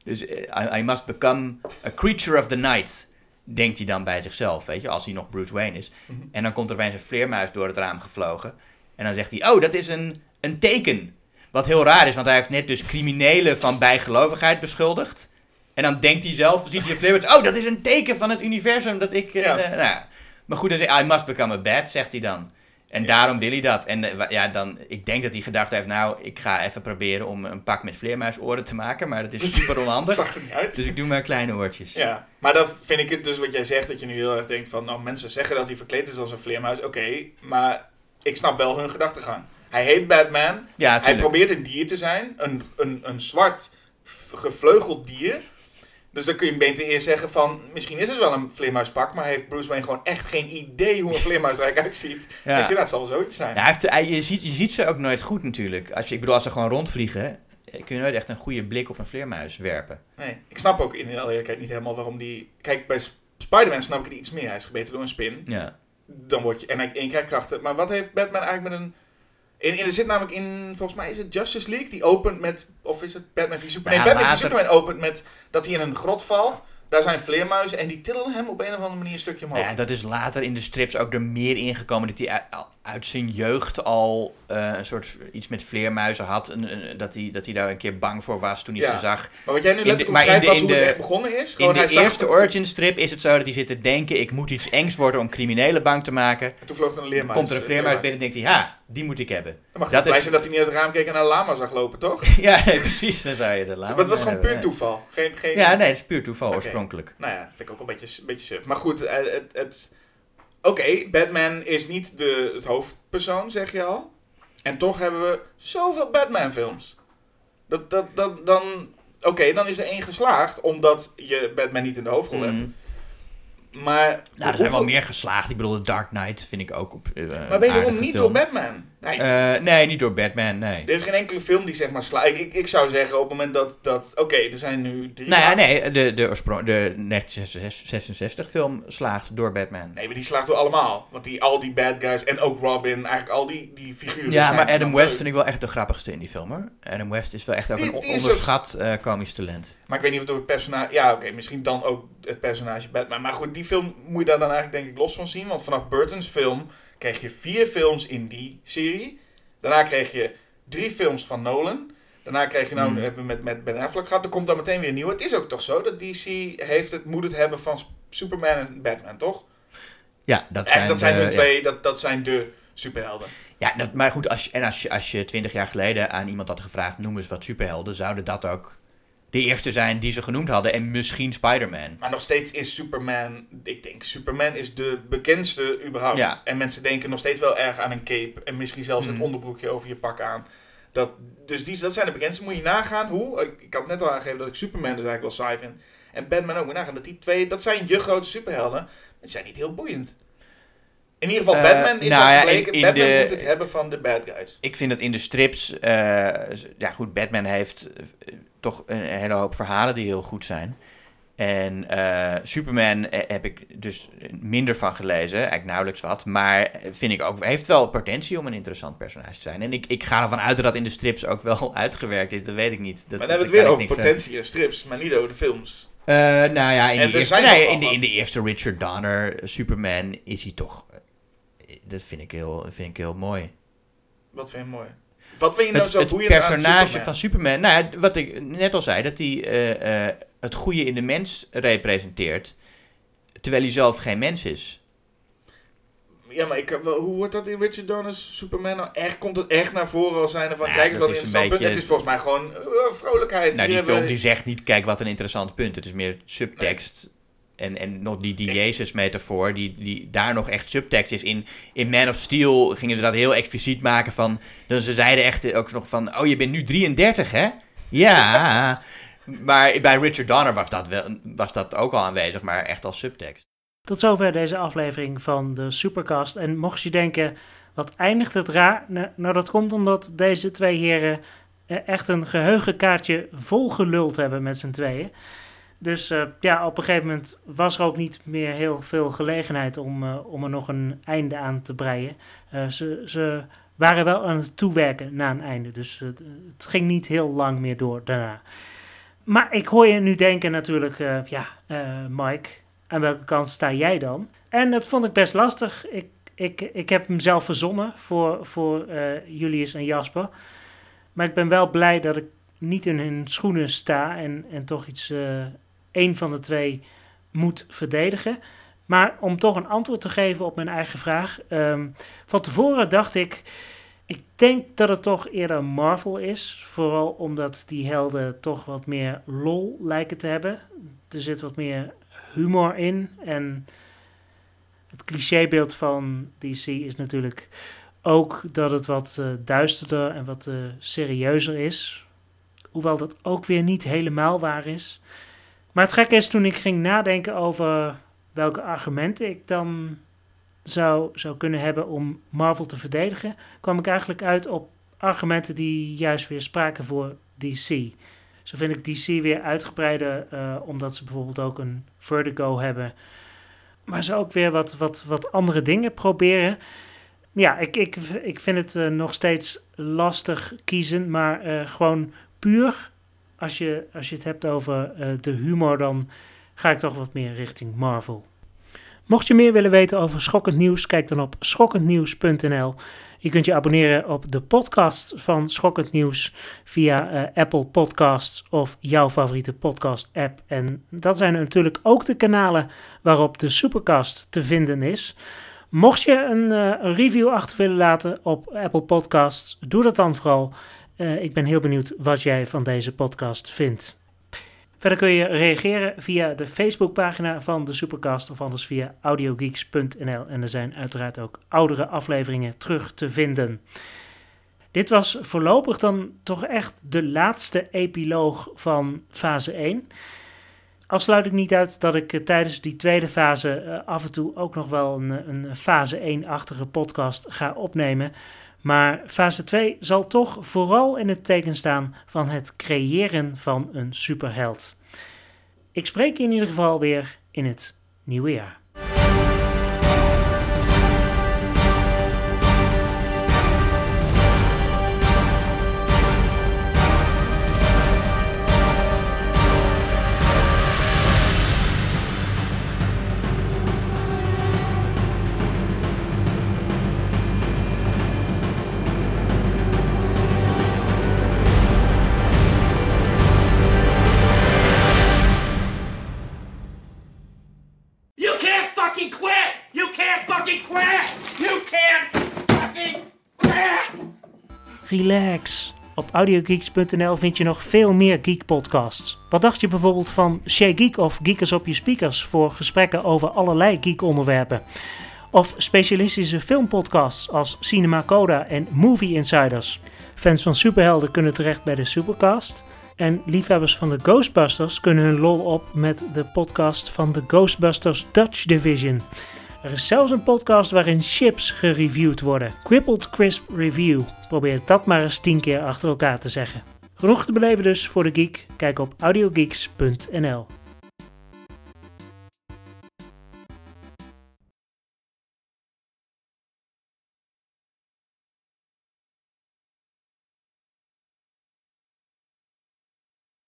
Dus eh, I, I must become a creature of the night, denkt hij dan bij zichzelf, weet je, als hij nog Bruce Wayne is. Mhm. En dan komt er opeens een vleermuis door het raam gevlogen. En dan zegt hij, oh, dat is een, een teken. Wat heel raar is, want hij heeft net dus criminelen van bijgelovigheid beschuldigd. En dan denkt hij zelf, ziet hij een vleermuis, oh, dat is een teken van het universum dat ik... eh, Ja. eh, nou, maar goed, dan zegt hij, I must become a bat, zegt hij dan. En Ja. daarom wil hij dat. En eh, ja, dan, ik denk dat hij gedacht heeft, nou, ik ga even proberen om een pak met vleermuisoren te maken. Maar dat is super onhandig. zag er niet uit. Dus ik doe maar kleine oortjes. Ja, maar dan vind ik het dus wat jij zegt, dat je nu heel erg denkt van, nou mensen zeggen dat hij verkleed is als een vleermuis, oké, maar ik snap wel hun gedachtegang. Hij heet Batman, Ja, hij probeert een dier te zijn, een, een, een zwart gevleugeld dier. Dus dan kun je beter eerst zeggen van, misschien is het wel een vleermuispak, maar heeft Bruce Wayne gewoon echt geen idee hoe een vleermuis er eigenlijk uitziet. Ja. Denk je, dat zal wel zoiets zijn. Ja, hij heeft, hij- je, ziet, je ziet ze ook nooit goed natuurlijk. Als je, ik bedoel, als ze gewoon rondvliegen, eh, kun je nooit echt een goede blik op een vleermuis werpen. Nee, ik snap ook in alle eerlijkheid niet helemaal waarom die... Kijk, bij Sp- Spider-Man snap ik het iets meer. Hij is gebeten door een spin. Ja. dan word je en hij je krijgt krachten. Maar wat heeft Batman eigenlijk met een in, in er zit namelijk in volgens mij is het Justice League die opent met of is het Batman v Superman? Ja, nee, Batman v Superman opent met dat hij in een grot valt. Daar zijn vleermuizen en die tillen hem op een of andere manier een stukje omhoog. Ja, dat is later in de strips ook er meer ingekomen dat hij uit, zijn jeugd al eh, een soort iets met vleermuizen had. Een, een- dat, hij, dat hij daar een keer bang voor was toen hij Ja. ze zag. maar wat jij nu de- in omschrijft de- was in hoe het de- begonnen is. In hij de zag eerste origin strip is het zo dat hij zit te denken: ik moet iets engs worden om criminelen bang te maken. Toen vloog er een leermuis. Komt er een vleermuis binnen en denkt hij: ja, die moet ik hebben. Dan mag Dat het blij is- zijn dat hij niet uit het raam keek en naar een lama zag lopen, toch? ja, nee, precies, dan zou je de lama Maar het was gewoon puur toeval. Geen, geen, Ja, nee, het is puur toeval oorspronkelijk. Nou ja, vind ik ook een beetje, een beetje suf. Maar goed, eh, het... het Oké, Batman is niet de, het hoofdpersoon, zeg je al. En toch hebben we zoveel Batman-films. Dat, dat, dat, dan... Oké, dan is er één geslaagd, omdat je Batman niet in de hoofdrol hebt. Mhm. Maar... Nou, er zijn hoeveel- wel meer geslaagd. Ik bedoel, The Dark Knight vind ik ook op. eh, Maar wederom aardige niet door Batman. Nee, Eh, nee, niet door Batman, nee. er is geen enkele film die zeg maar slaagt. Ik, ik, zou zeggen, op het moment dat... dat Oké, er zijn nu drie... Nou ja, nee, de, de, oorsprong, de 1966 film slaagt door Batman. Nee, maar die slaagt door allemaal. Want die, al die bad guys en ook Robin, eigenlijk al die, die figuren. Ja, maar Adam West leuk. vind ik wel echt de grappigste in die film hoor. Adam West is wel echt ook Die- een ook- onderschat eh, komisch talent. Maar ik weet niet of het door het personage... Ja, oké, misschien dan ook het personage Batman. Maar goed, die film moet je daar dan eigenlijk denk ik los van zien. Want vanaf Burton's film kreeg je vier films in die serie. Daarna kreeg je drie films van Nolan. Daarna kreeg je nou, Hmm. hebben we met, met Ben Affleck gehad. Er komt dan meteen weer een nieuwe. Het is ook toch zo dat DC heeft het, moet het hebben van Superman en Batman, toch? Ja, dat Echt, zijn, dat zijn de- ja. twee, dat, dat zijn de superhelden. Ja, dat, maar goed, als je, en als je, als je twintig jaar geleden aan iemand had gevraagd, noem eens wat superhelden, zouden dat ook de eerste zijn die ze genoemd hadden. En misschien Spider-Man. Maar nog steeds is Superman, ik denk, Superman is de bekendste überhaupt. Ja. En mensen denken nog steeds wel erg aan een cape en misschien zelfs een onderbroekje over je pak aan. Dat, dus die, dat zijn de bekendste. Moet je nagaan hoe, ik, ik had net al aangegeven dat ik Superman dus eigenlijk wel saai vind. En Batman ook, moet nagaan dat die twee, dat zijn je grote superhelden. Maar die zijn niet heel boeiend. In ieder geval, Eh, Batman is nou al ja, in- in Batman de- moet het hebben van de bad guys. Ik vind dat in de strips, eh, ja goed, Batman heeft eh, toch een hele hoop verhalen die heel goed zijn. En Superman heb ik dus minder van gelezen, eigenlijk nauwelijks wat. Maar vind ik ook, heeft wel potentie om een interessant personage te zijn. En ik, ik ga ervan uit dat dat in de strips ook wel uitgewerkt is, dat weet ik niet. Dat, maar dan hebben we het weer over potentie en strips, maar niet over de films. Nou ja, in, En de er eerste, nee, in, de, in de eerste Richard Donner Superman is hij toch. Eh, Dat vind ik heel, vind ik heel mooi. Wat vind je mooi? Wat vind je nou Het, zo het boeiend aan personage Superman? van Superman, nou, ja, wat ik net al zei, dat hij eh, eh, het goede in de mens representeert, terwijl hij zelf geen mens is. Ja, maar ik, wel- hoe wordt dat in Richard Donner's Superman nou? Echt, komt het echt naar voren als zijnde van, Ja, kijk eens wat een interessant punt. Het is volgens mij gewoon eh, vrolijkheid. Nou, die film die zegt niet, kijk wat een interessant punt. Het is meer subtekst. En, en nog die, die Jezus-metafoor, die, die daar nog echt subtekst is. In, in Man of Steel gingen ze dat heel expliciet maken van... Dus ze zeiden echt ook nog van, oh je bent nu 33 hè? Ja. maar bij Richard Donner was dat, wel, was dat ook al aanwezig, maar echt als subtekst. Tot zover deze aflevering van de Supercast. En mocht je denken, wat eindigt het raar? Nou, nou, dat komt omdat deze twee heren eh, echt een geheugenkaartje vol geluld hebben met z'n tweeën. Dus eh, ja, op een gegeven moment was er ook niet meer heel veel gelegenheid om, eh, om er nog een einde aan te breien. Eh, ze, ze waren wel aan het toewerken naar een einde, dus het ging niet heel lang meer door daarna. Maar ik hoor je nu denken natuurlijk, ja, Mike, aan welke kant sta jij dan? En dat vond ik best lastig. Ik, ik, ik heb hem zelf verzonnen voor, voor Julius en Jasper. Maar ik ben wel blij dat ik niet in hun schoenen sta en, en toch iets, één van de twee moet verdedigen. Maar om toch een antwoord te geven op mijn eigen vraag. ehm, van tevoren dacht ik, ik denk dat het toch eerder Marvel is. Vooral omdat die helden toch wat meer lol lijken te hebben. Er zit wat meer humor in. En het clichébeeld van DC is natuurlijk ook dat het wat eh, duisterder en wat eh, serieuzer is. Hoewel dat ook weer niet helemaal waar is. Maar het gekke is, toen ik ging nadenken over welke argumenten ik dan zou, zou kunnen hebben om Marvel te verdedigen, kwam ik eigenlijk uit op argumenten die juist weer spraken voor DC. Zo vind ik DC weer uitgebreider, eh, omdat ze bijvoorbeeld ook een Vertigo hebben. Maar ze ook weer wat, wat, wat andere dingen proberen. Ja, ik, ik, ik vind het eh, nog steeds lastig kiezen, maar eh, gewoon puur als je, als je het hebt over eh, de humor, dan ga ik toch wat meer richting Marvel. Mocht je meer willen weten over schokkend nieuws, kijk dan op schokkendnieuws.nl. Je kunt je abonneren op de podcast van Schokkend Nieuws via eh, Apple Podcasts of jouw favoriete podcast-app. En dat zijn natuurlijk ook de kanalen waarop de Supercast te vinden is. Mocht je een, eh, review achter willen laten op Apple Podcasts, doe dat dan vooral. Eh, ik ben heel benieuwd wat jij van deze podcast vindt. Verder kun je reageren via de Facebookpagina van de Supercast of anders via audiogeeks.nl. En er zijn uiteraard ook oudere afleveringen terug te vinden. Dit was voorlopig dan toch echt de laatste epiloog van fase 1. Al sluit ik niet uit dat ik eh, tijdens die tweede fase eh, af en toe ook nog wel een, een fase 1-achtige podcast ga opnemen. Maar fase 2 zal toch vooral in het teken staan van het creëren van een superheld. Ik spreek je in ieder geval weer in het nieuwe jaar. Op audiogeeks.nl vind je nog veel meer geek podcasts. Wat dacht je bijvoorbeeld van Shay Geek of Geekers op je speakers voor gesprekken over allerlei geek onderwerpen? Of specialistische filmpodcasts als Cinema Coda en Movie Insiders. Fans van superhelden kunnen terecht bij de Supercast. En liefhebbers van de Ghostbusters kunnen hun lol op met de podcast van de Ghostbusters Dutch Division. Er is zelfs een podcast waarin chips gereviewd worden. Crippled Crisp Review. Probeer dat maar eens 10 keer achter elkaar te zeggen. Genoeg te beleven dus voor de geek. Kijk op audiogeeks.nl.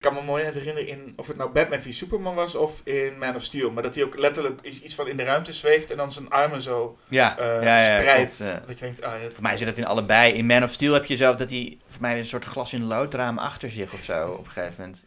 kan me mooi net herinneren in, of het nou Batman v Superman was of in Man of Steel. Maar dat hij ook letterlijk iets van in de ruimte zweeft en dan zijn armen zo Ja, eh ja, ja, spreidt. eh. Dat je denkt, ah, Voor mij zit dat in allebei. In Man of Steel heb je zo dat hij, voor mij een soort glas in loodraam achter zich of zo op een gegeven moment.